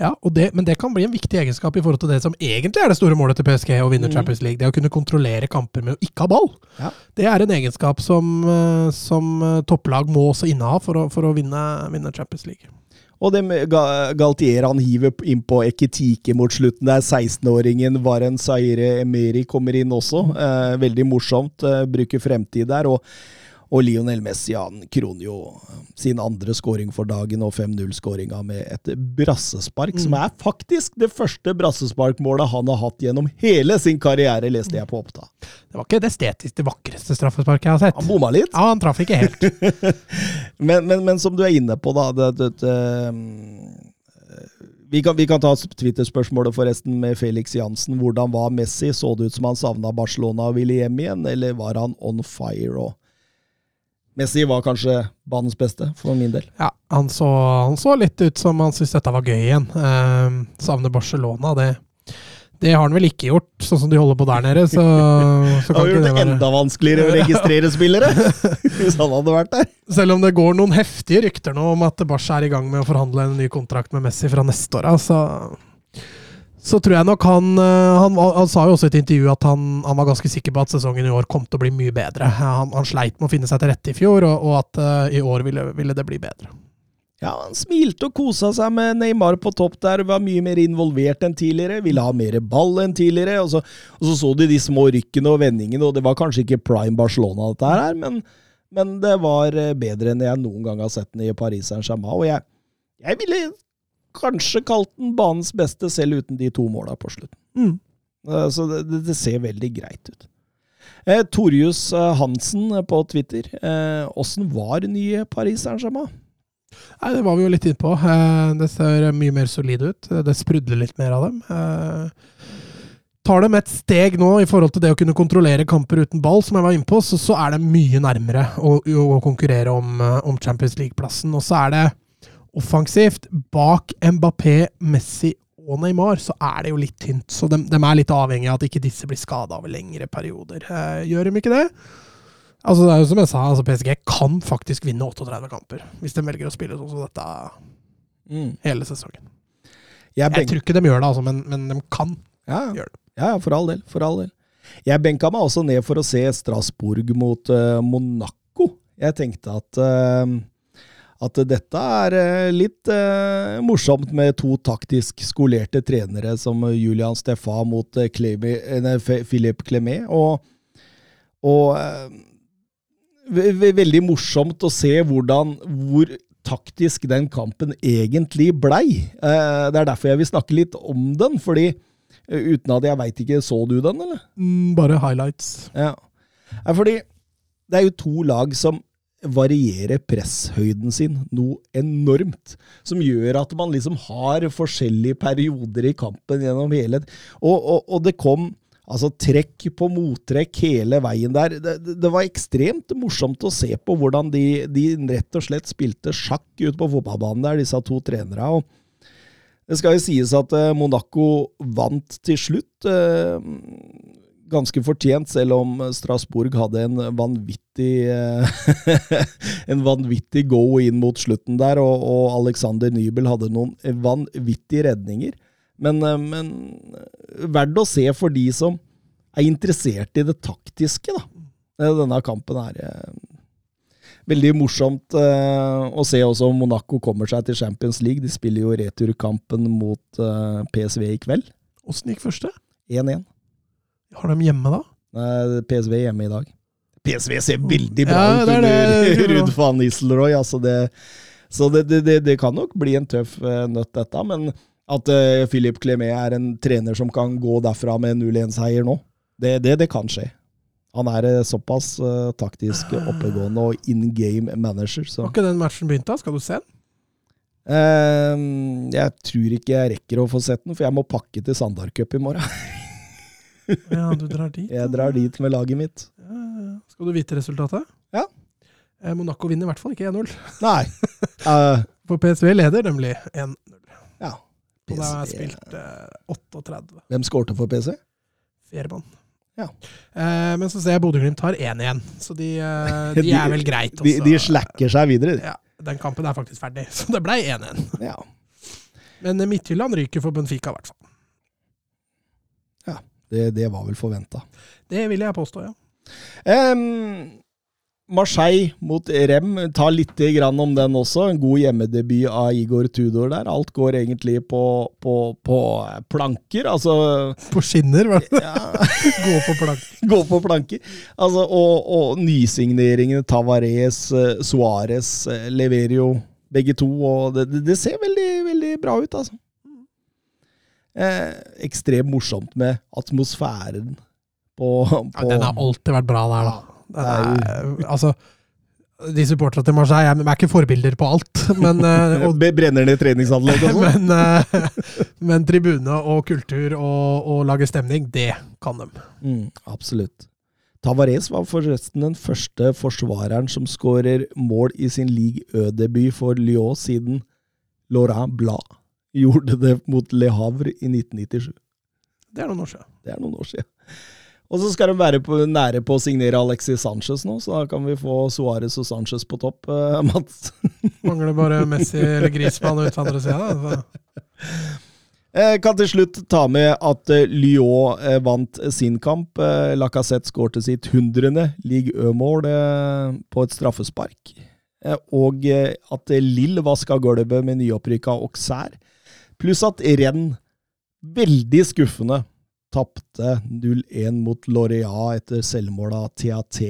Ja, og det, Men det kan bli en viktig egenskap i forhold til det som egentlig er det store målet til PSG, å vinne Mm. Champions League. Det å kunne kontrollere kamper med å ikke ha ball. Ja. Det er en egenskap som, eh, som eh, topplag må også inneha for å, for å vinne, vinne Champions League. Og det med Galtier han hiver inn på Eketike mot slutten. Der 16-åringen Varen Zaire Emeri kommer inn også. Eh, veldig morsomt. Eh, bruker fremtid der. Og, og Lionel Messi han kroner jo sin andre scoring for dagen og 5-0-skåringa med et brassespark, som er faktisk det første brassesparkmålet han har hatt gjennom hele sin karriere, leste jeg på Oppta. Det var ikke det estetisk det vakreste straffesparket jeg har sett. Han bomma litt. Ja, han traff ikke helt. Men, men, men som du er inne på, da det, det, det, mm, vi, kan, vi kan ta Twitter-spørsmålet forresten med Felix Jansen. Hvordan var Messi? Så det ut som han savna Barcelona og ville hjem igjen, eller var han on fire? Og Messi var kanskje banens beste, for min del. Ja, han så, han så litt ut som han syntes dette var gøy igjen. Eh, savner Barcelona, det, det har han vel ikke gjort, sånn som de holder på der nede. Så, så Det kan ikke gjort det det enda vanskeligere å registrere spillere, hvis han hadde vært der. Selv om det går noen heftige rykter nå om at Barca er i gang med å forhandle en ny kontrakt med Messi fra neste år altså, så, så tror jeg nok han, eh, han Han sa jo også i et intervju at han, han var ganske sikker på at sesongen i år kom til å bli mye bedre. Han, han sleit med å finne seg til rette i fjor, og, og at uh, i år ville, ville det bli bedre. Ja, Han smilte og kosa seg med Neymar på topp der, var mye mer involvert enn tidligere, ville ha mer ball enn tidligere. Og så og så, så du de små rykkene og vendingene, og det var kanskje ikke prime Barcelona, dette her, men, men det var eh, bedre enn jeg noen gang har sett den i Paris Saint-Germain. Og jeg, jeg ville kanskje kalt den banens beste, selv uten de to måla på slutten. Mm. Eh, Så det, det, ser veldig greit ut. Eh, Torjus eh, Hansen på Twitter, eh, var nye Paris Saint-Germain? Nei, det var vi jo litt inne på. Eh, Det ser mye mer solid ut. Det sprudler litt mer av dem. Eh, Tar dem et steg nå i forhold til det å kunne kontrollere kamper uten ball, som jeg var innpå, så, så er det mye nærmere å, å konkurrere om, eh, om Champions League-plassen. Og så er det offensivt. Bak Mbappé, Messi og Neymar så er det jo litt tynt. Så de, de er litt avhengig av at ikke disse blir skada over lengre perioder. Gjør de ikke det? Altså, det er jo som jeg sa, altså PSG kan faktisk vinne 38 kamper, hvis de velger å spille sånn som dette hele sesongen. Jeg, Jeg tror ikke de gjør det, altså, men, men de kan ja, gjøre det. ja, for all del. For all del. Jeg benka meg også ned for å se Strasbourg mot uh, Monaco. Jeg tenkte at uh, at dette er eh, litt eh, morsomt med to taktisk skolerte trenere som Julian Steffa mot Clemi, Philip Clemet. Og, og eh, veldig morsomt å se hvordan, hvor taktisk den kampen egentlig blei. Eh, det er derfor jeg vil snakke litt om den, fordi eh, uten at jeg veit ikke Så du den, eller? Mm, bare highlights. Ja. ja fordi det er jo to lag som varierer presshøyden sin noe enormt. Som gjør at man liksom har forskjellige perioder i kampen gjennom hele Og, og, og det kom altså trekk på mottrekk hele veien der. Det, det, var ekstremt morsomt å se på hvordan de, de rett og slett spilte sjakk ute på fotballbanen der, disse to trenere. og det skal jo sies at eh, Monaco vant til slutt. eh, Ganske fortjent, selv om Strasbourg hadde en vanvittig eh, En vanvittig go inn mot slutten der, og Alexander Nybel hadde noen vanvittige redninger. Men, eh, men verdt å se for de som er interessert i det taktiske, da. Eh, Denne kampen er eh, veldig morsomt eh, å se også om Monaco kommer seg til Champions League. De spiller jo returkampen mot eh, PSV i kveld. Åssen gikk første? 1-1. Har de hjemme, da? PSV PSV hjemme i dag. PSV ser veldig bra Ja, ut er under det. Ruud van Nistelrooy. Altså det, så det, det, det, kan nok bli en tøff eh, nøtt, dette. Men at uh, Philip Clemet er en trener som kan gå derfra med 0-1-seier nå, det, det, det kan skje. Han er eh, såpass uh, taktisk oppegående og in game manager. Så. Har ikke den matchen begynt, da? Skal du se den? Eh, jeg tror ikke jeg rekker å få sett den, for jeg må pakke til Sandar Cup i morgen. Ja, du drar dit. Jeg drar dit med laget mitt. Ja. Skal du vite resultatet? Ja. Eh, Monaco vinner i hvert fall ikke 1-0. Nei. Uh, For PSV leder nemlig 1-0. Ja. Og da har jeg spilt eh, 38. Hvem skårte for PC? Fjermann. Ja. Eh, men så ser jeg Bodø-Glimt tar 1-1, så de, eh, de er vel greit også. De, de slacker seg videre. Ja, den kampen er faktisk ferdig, så det ble 1-1. Ja. Men Midtjylland ryker for Benfica, i hvert fall. Det, det var vel forventa. Det vil jeg påstå, ja. Um, Marseille mot Rem, ta litt grann om den også. En god hjemmedebut av Igor Tudor der. Alt går egentlig på, på, på planker. Altså På skinner, hva? ja, Gå på plank. Gå på planker. Altså, og, og nysigneringene Tavares, eh, Suárez eh, leverer jo begge to, og det, det, det ser veldig, veldig bra ut, altså. Eh, ekstremt morsomt med atmosfæren på, på Ja, den har alltid vært bra der, da. Er altså, de supporterne til Marseille er, er ikke forbilder på alt, men, eh, og, Brenner ned treningsanlegg og sånn. men, eh, men tribune og kultur og, og lage stemning, det kan de. Mm, absolutt. Tavares var forresten den første forsvareren som skårer mål i sin Ligue Ø-debut for Lyon siden Laurent Blad gjorde det mot Le Havre i 1997. Det er noen år siden. Det er noen år siden. Og så skal de være på, nære på å signere Alexis Sanchez nå, så da kan vi få Suárez og Sanchez på topp, eh, Mats. Mangler bare Messi eller Griezmann ut på andre sida. da. Jeg kan til slutt ta med at eh, Lyon eh, vant sin kamp. Eh, Lacassette skårte sitt hundrende Ligue Ø-mål eh, på et straffespark. Eh, Og eh, at Lill vaska gulvet med nyopprykka Auxerre. Pluss at Renn, veldig skuffende, tapte 0-1 mot Lorea etter selvmålet av TAT.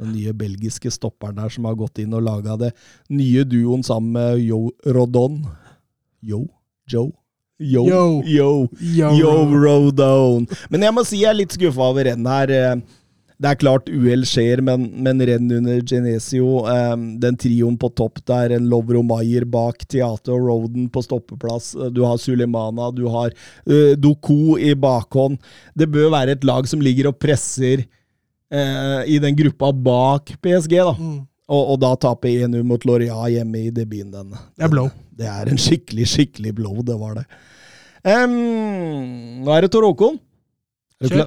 Den nye belgiske stopperen der som har gått inn og laga det nye duoen sammen med Yo Rodon. Yo? Joe? Yo, Yo. yo, Yo, yo, Rodon. Men jeg må si jeg er litt skuffa over rennet her. Det er klart uhell skjer, men, men renn under Genesio, um, den trioen på topp der, en Lovro Maier bak, Theater og Roden på stoppeplass, eh, du har Sulemana, du har uh, Doku i bakhånd. Det bør være et lag som ligger og presser uh, i den gruppa bak PSG, da. Mm. Og, og da tape 1-0 mot Loria hjemme i debuten. Den. Det er blow. Det er en skikkelig, skikkelig blow, det var det. Um, nå er det Tor Håkon. Kjør.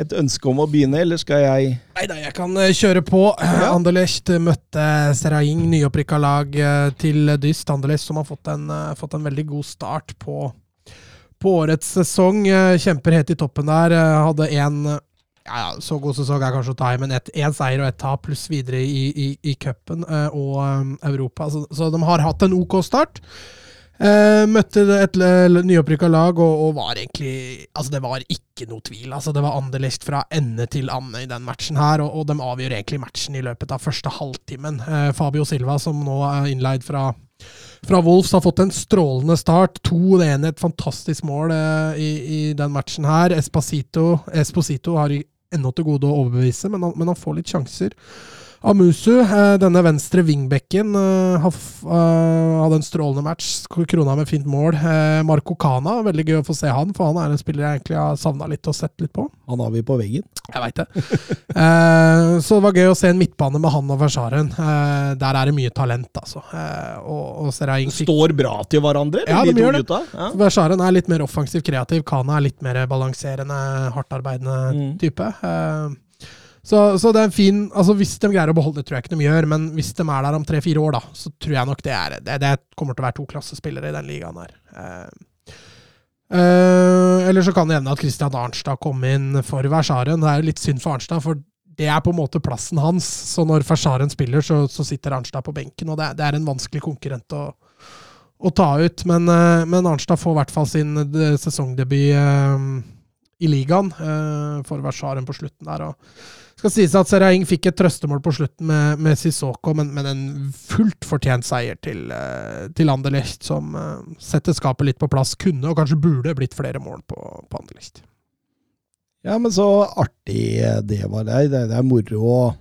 et ønske om å begynne, eller skal jeg Nei da, jeg kan eh, kjøre på. Ja. Anderlecht møtte Seraing, nyopprykka lag eh, til dyst. Anderlecht som har fått en, eh, fått en veldig god start på, på årets sesong. Eh, Kjemper helt i toppen der. eh, Hadde én ja, så god sesong er kanskje å ta i, men én seier og ett tap pluss videre i, i, i cupen eh, og eh, Europa. Så, så de har hatt en OK start. Eh, møtte et l- nyopprykka lag og, og var egentlig Altså, det var ikke noe tvil. Altså, det var Anderlecht fra ende til ande i den matchen her, og, og de avgjør egentlig matchen i løpet av første halvtimen. Eh, Fabio Silva, som nå er innleid fra fra Wolves har fått en strålende start. To det ene et fantastisk mål eh, i, i den matchen her. Espacito, Esposito har ennå til gode å overbevise, men han, men han får litt sjanser. Amusu, eh, denne venstre wingbacken, eh, eh, hadde en strålende match. Krona med fint mål. Marco Cana, veldig gøy å få se han, for han er en spiller jeg egentlig har savna litt og sett litt på. Han har vi på veggen. Jeg veit det. så det var gøy å se en midtbane med han og Versaren. Der er det mye talent, altså. Og, og Seraing fikk Står bra til hverandre, Ja, de de to gutta. Ja. Versaren er litt mer offensiv kreativ. Kana er litt mer balanserende, hardtarbeidende Mm. type. Så, så det er en fin altså Hvis de greier å beholde det, tror jeg ikke de gjør, men hvis de er der om tre-fire år, da, så tror jeg nok det er Det, det kommer til å være to klassespillere i den ligaen her. Uh, eller så kan det hende at Christian Arnstad kom inn for Versaren. Det er jo litt synd for Arnstad, for det er på en måte plassen hans. Så når Versaren spiller, så, så sitter Arnstad på benken, og det, det er en vanskelig konkurrent å, å ta ut. Men, uh, men Arnstad får i hvert fall sin sesongdebut i ligaen for Versaren på slutten der. og skal sies at Seraing fikk et trøstemål på slutten med, med Sissoko, men, men en fullt fortjent seier til, eh, til Anderlecht, som eh, setter skapet litt på plass. Kunne og kanskje burde blitt flere mål på, på Anderlecht. Ja, men så artig det var. Det er, det er- moro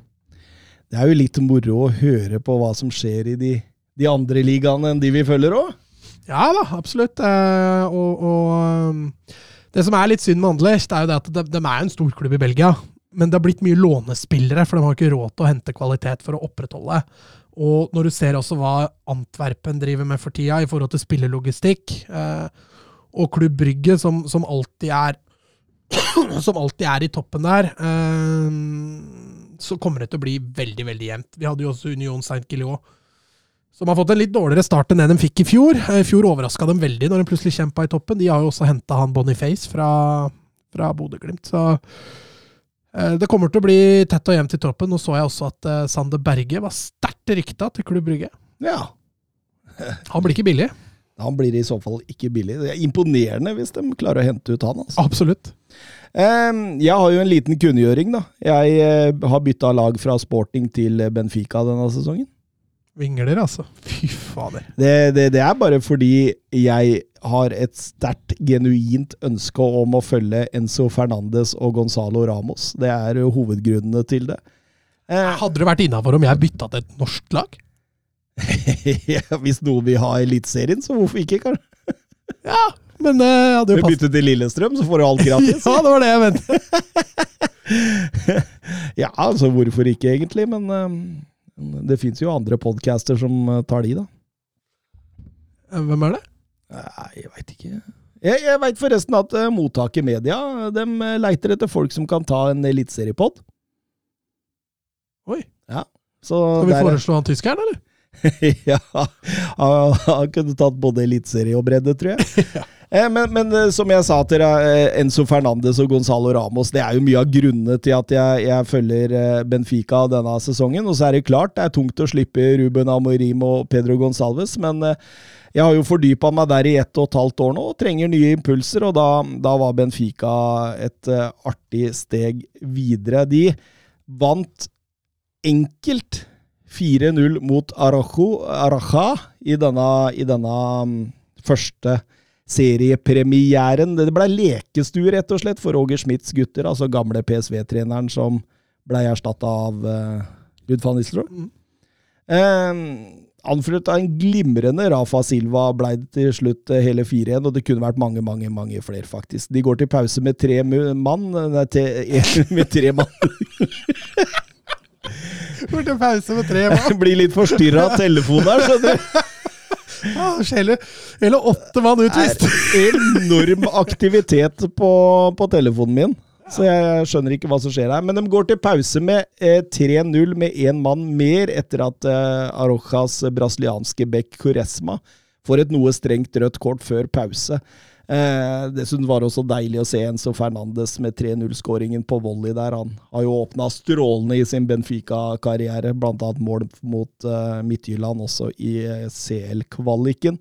Det er jo litt moro å høre på hva som skjer i de, de andre ligaene enn de vi følger òg. Ja da, absolutt. Eh, og, og um, det som er litt synd med Anderlecht, er jo det at de, de er en stor klubb i Belgia. Men det har blitt mye lånespillere, for de har ikke råd til å hente kvalitet for å opprettholde. Og når du ser også hva Antwerpen driver med for tida i forhold til spillelogistikk, eh, og Klubb Brygge, som, som alltid er som alltid er i toppen der, eh, så kommer det til å bli veldig, veldig jevnt. Vi hadde jo også Union Saint-Gillot, som har fått en litt dårligere start enn det de fikk i fjor. Eh, I fjor overraska dem veldig når de plutselig kjempa i toppen. De har jo også henta han Boniface fra, fra Bodø-Glimt. Så det kommer til å bli tett og jevnt i toppen. Nå så jeg også at eh, Sander Berge var sterkt rykta til Klubb Brygge. Ja. Han blir ikke billig. Han blir i så fall ikke billig. Det er imponerende hvis de klarer å hente ut han. altså. Absolutt. Jeg har jo en liten kunngjøring, da. Jeg eh, har bytta lag fra Sporting til Benfica denne sesongen. Vingler, altså. Fy fader. Det, det, det er bare fordi jeg har et sterkt, genuint ønske om å følge Enzo Fernandes og Gonzalo Ramos. Det er hovedgrunnene til det. Eh, Hadde det vært innafor om jeg bytta til et norsk lag? hvis noen vil ha Eliteserien, så hvorfor ikke? kanskje? Ja, men det hadde jo passet. Bytte til Lillestrøm, så får du alt gratis. Ja, det var det jeg mente. ja, altså hvorfor ikke, egentlig? Men eh, det fins jo andre podcaster som eh, tar de, da. Hvem er det? Nei, jeg veit ikke. Jeg, jeg veit forresten at uh, Mottaket Media de eh, leiter etter folk som kan ta en eliteseriepod. Oi. Ja. Så Skal vi der- foreslå han tyskeren, eller? ja, han, han kunne tatt både eliteserie og bredde, tror jeg. Eh, Men, men eh, som jeg sa til eh, Enzo Fernandes og Gonzalo Ramos, det er jo mye av grunnene til at jeg, jeg følger eh, Benfica denne sesongen. Og så er det klart, det er tungt å slippe Ruben Amorim og Pedro Gonsalves, men eh, jeg har jo fordypa meg der i ett og et halvt år nå og trenger nye impulser, og da, da var Benfica et uh, artig steg videre. De vant enkelt 4-0 mot Arajo, Araja i denne, i denne um, første seriepremieren. Det ble lekestue, rett og slett, for Roger Schmidts gutter, altså gamle PSV-treneren som ble erstatta av uh, Ruud van Nistelrooy. Mm. Eh, anført av en glimrende Rafa Silva ble det til slutt eh, hele 4-1, og det kunne vært mange, mange mange flere, faktisk. De går til pause med tre mann, nei, med tre mann. Går til pause med tre mann. Blir litt forstyrra av telefonen her, skjønner du. Ah, hele, hele åtte mann utvist! er enorm aktivitet på, på telefonen min. Så jeg skjønner ikke hva som skjer her. Men de går til pause med eh, 3-0 med én mann mer etter at eh, Arojas brasilianske back Curesma får et noe strengt rødt kort før pause. Eh, dessuten var det også deilig å se Enzo Fernandes med 3-0-skåringen på volley der. Han har jo åpna strålende i sin Benfica-karriere, bl.a. mål mot eh, Midtjylland også i eh, CL-kvaliken.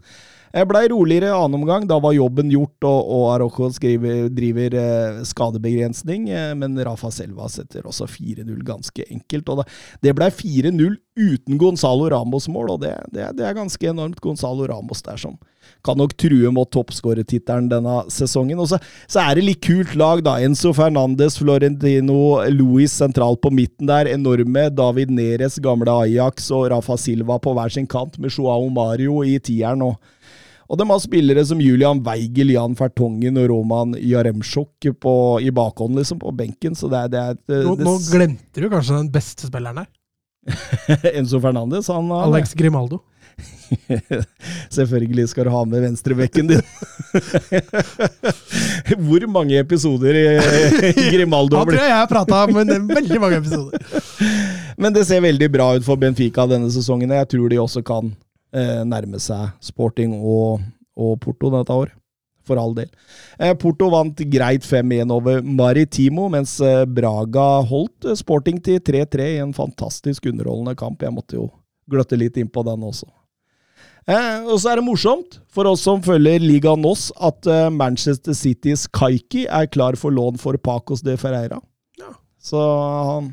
Jeg blei roligere annen omgang. Da var jobben gjort, og, og skriver, driver eh, skadebegrensning. Eh, men Rafa Selva setter også 4-0 ganske enkelt. og da, Det blei 4-0 uten Gonzalo Ramos-mål, og det, det, det, er ganske enormt. Gonzalo Ramos der som kan nok true mot toppskårertittelen denne sesongen. Og så, så, er det litt kult lag, da. Enzo Fernandes, Florentino Louis sentralt på midten der. Enorme. David Neres, gamle Ajax, og Rafa Silva på hver sin kant, med Joao Mario i tieren. og og de har spillere som Julian Weigel, Jan Fertongen og Roman Jaremsjok i bakhånd, liksom, på benken. Så det er, det er det, nå, nå, glemte du kanskje den beste spilleren her. Enzo Fernandes. Han, Alex Grimaldo. Selvfølgelig skal du ha med venstrebekken din. Hvor mange episoder Grimaldo har blitt? Han tror jeg jeg har prata om men veldig mange episoder. Men det ser veldig bra ut for Benfica denne sesongen. Jeg tror de også kan eh, nærme seg Sporting og, og, Porto dette året. For all del. Eh, Porto vant greit 5-1 over Maritimo, mens eh, Braga holdt eh, Sporting til 3-3 i en fantastisk underholdende kamp. Jeg måtte jo gløtte litt inn på den også. Eh, og så er det morsomt for oss som følger Liga NOS, at eh, Manchester Citys Kaiki er klar for lån for Pacos de Ferreira. Ja. Så han,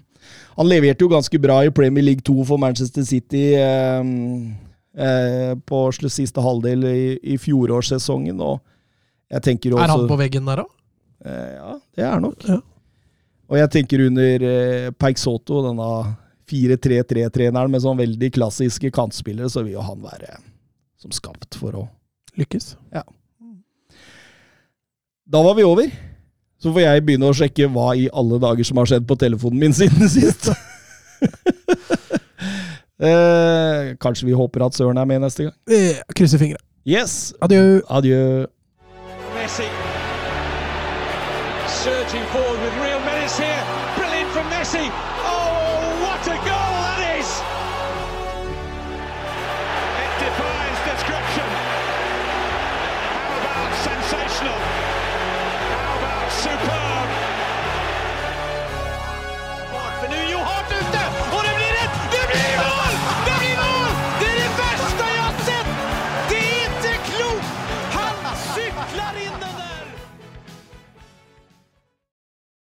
han, leverte jo ganske bra i Premier League 2 for Manchester City eh, eh på siste halvdel i, i fjorårssesongen. Og jeg tenker også, Er han på veggen der òg? Eh, ja, det er nok. Ja. Og jeg tenker under eh, Soto, denne 4-3-3-treneren med sånn veldig klassiske kantspillere, så vil jo han være som skapt for å Lykkes. Ja. Da var vi over. Så får jeg begynne å sjekke hva i alle dager som har skjedd på telefonen min siden sist. eh, kanskje vi håper at Søren er med neste gang. Eh, krysser fingra. Yes. Adjø. Adjø. Messi. Surging forward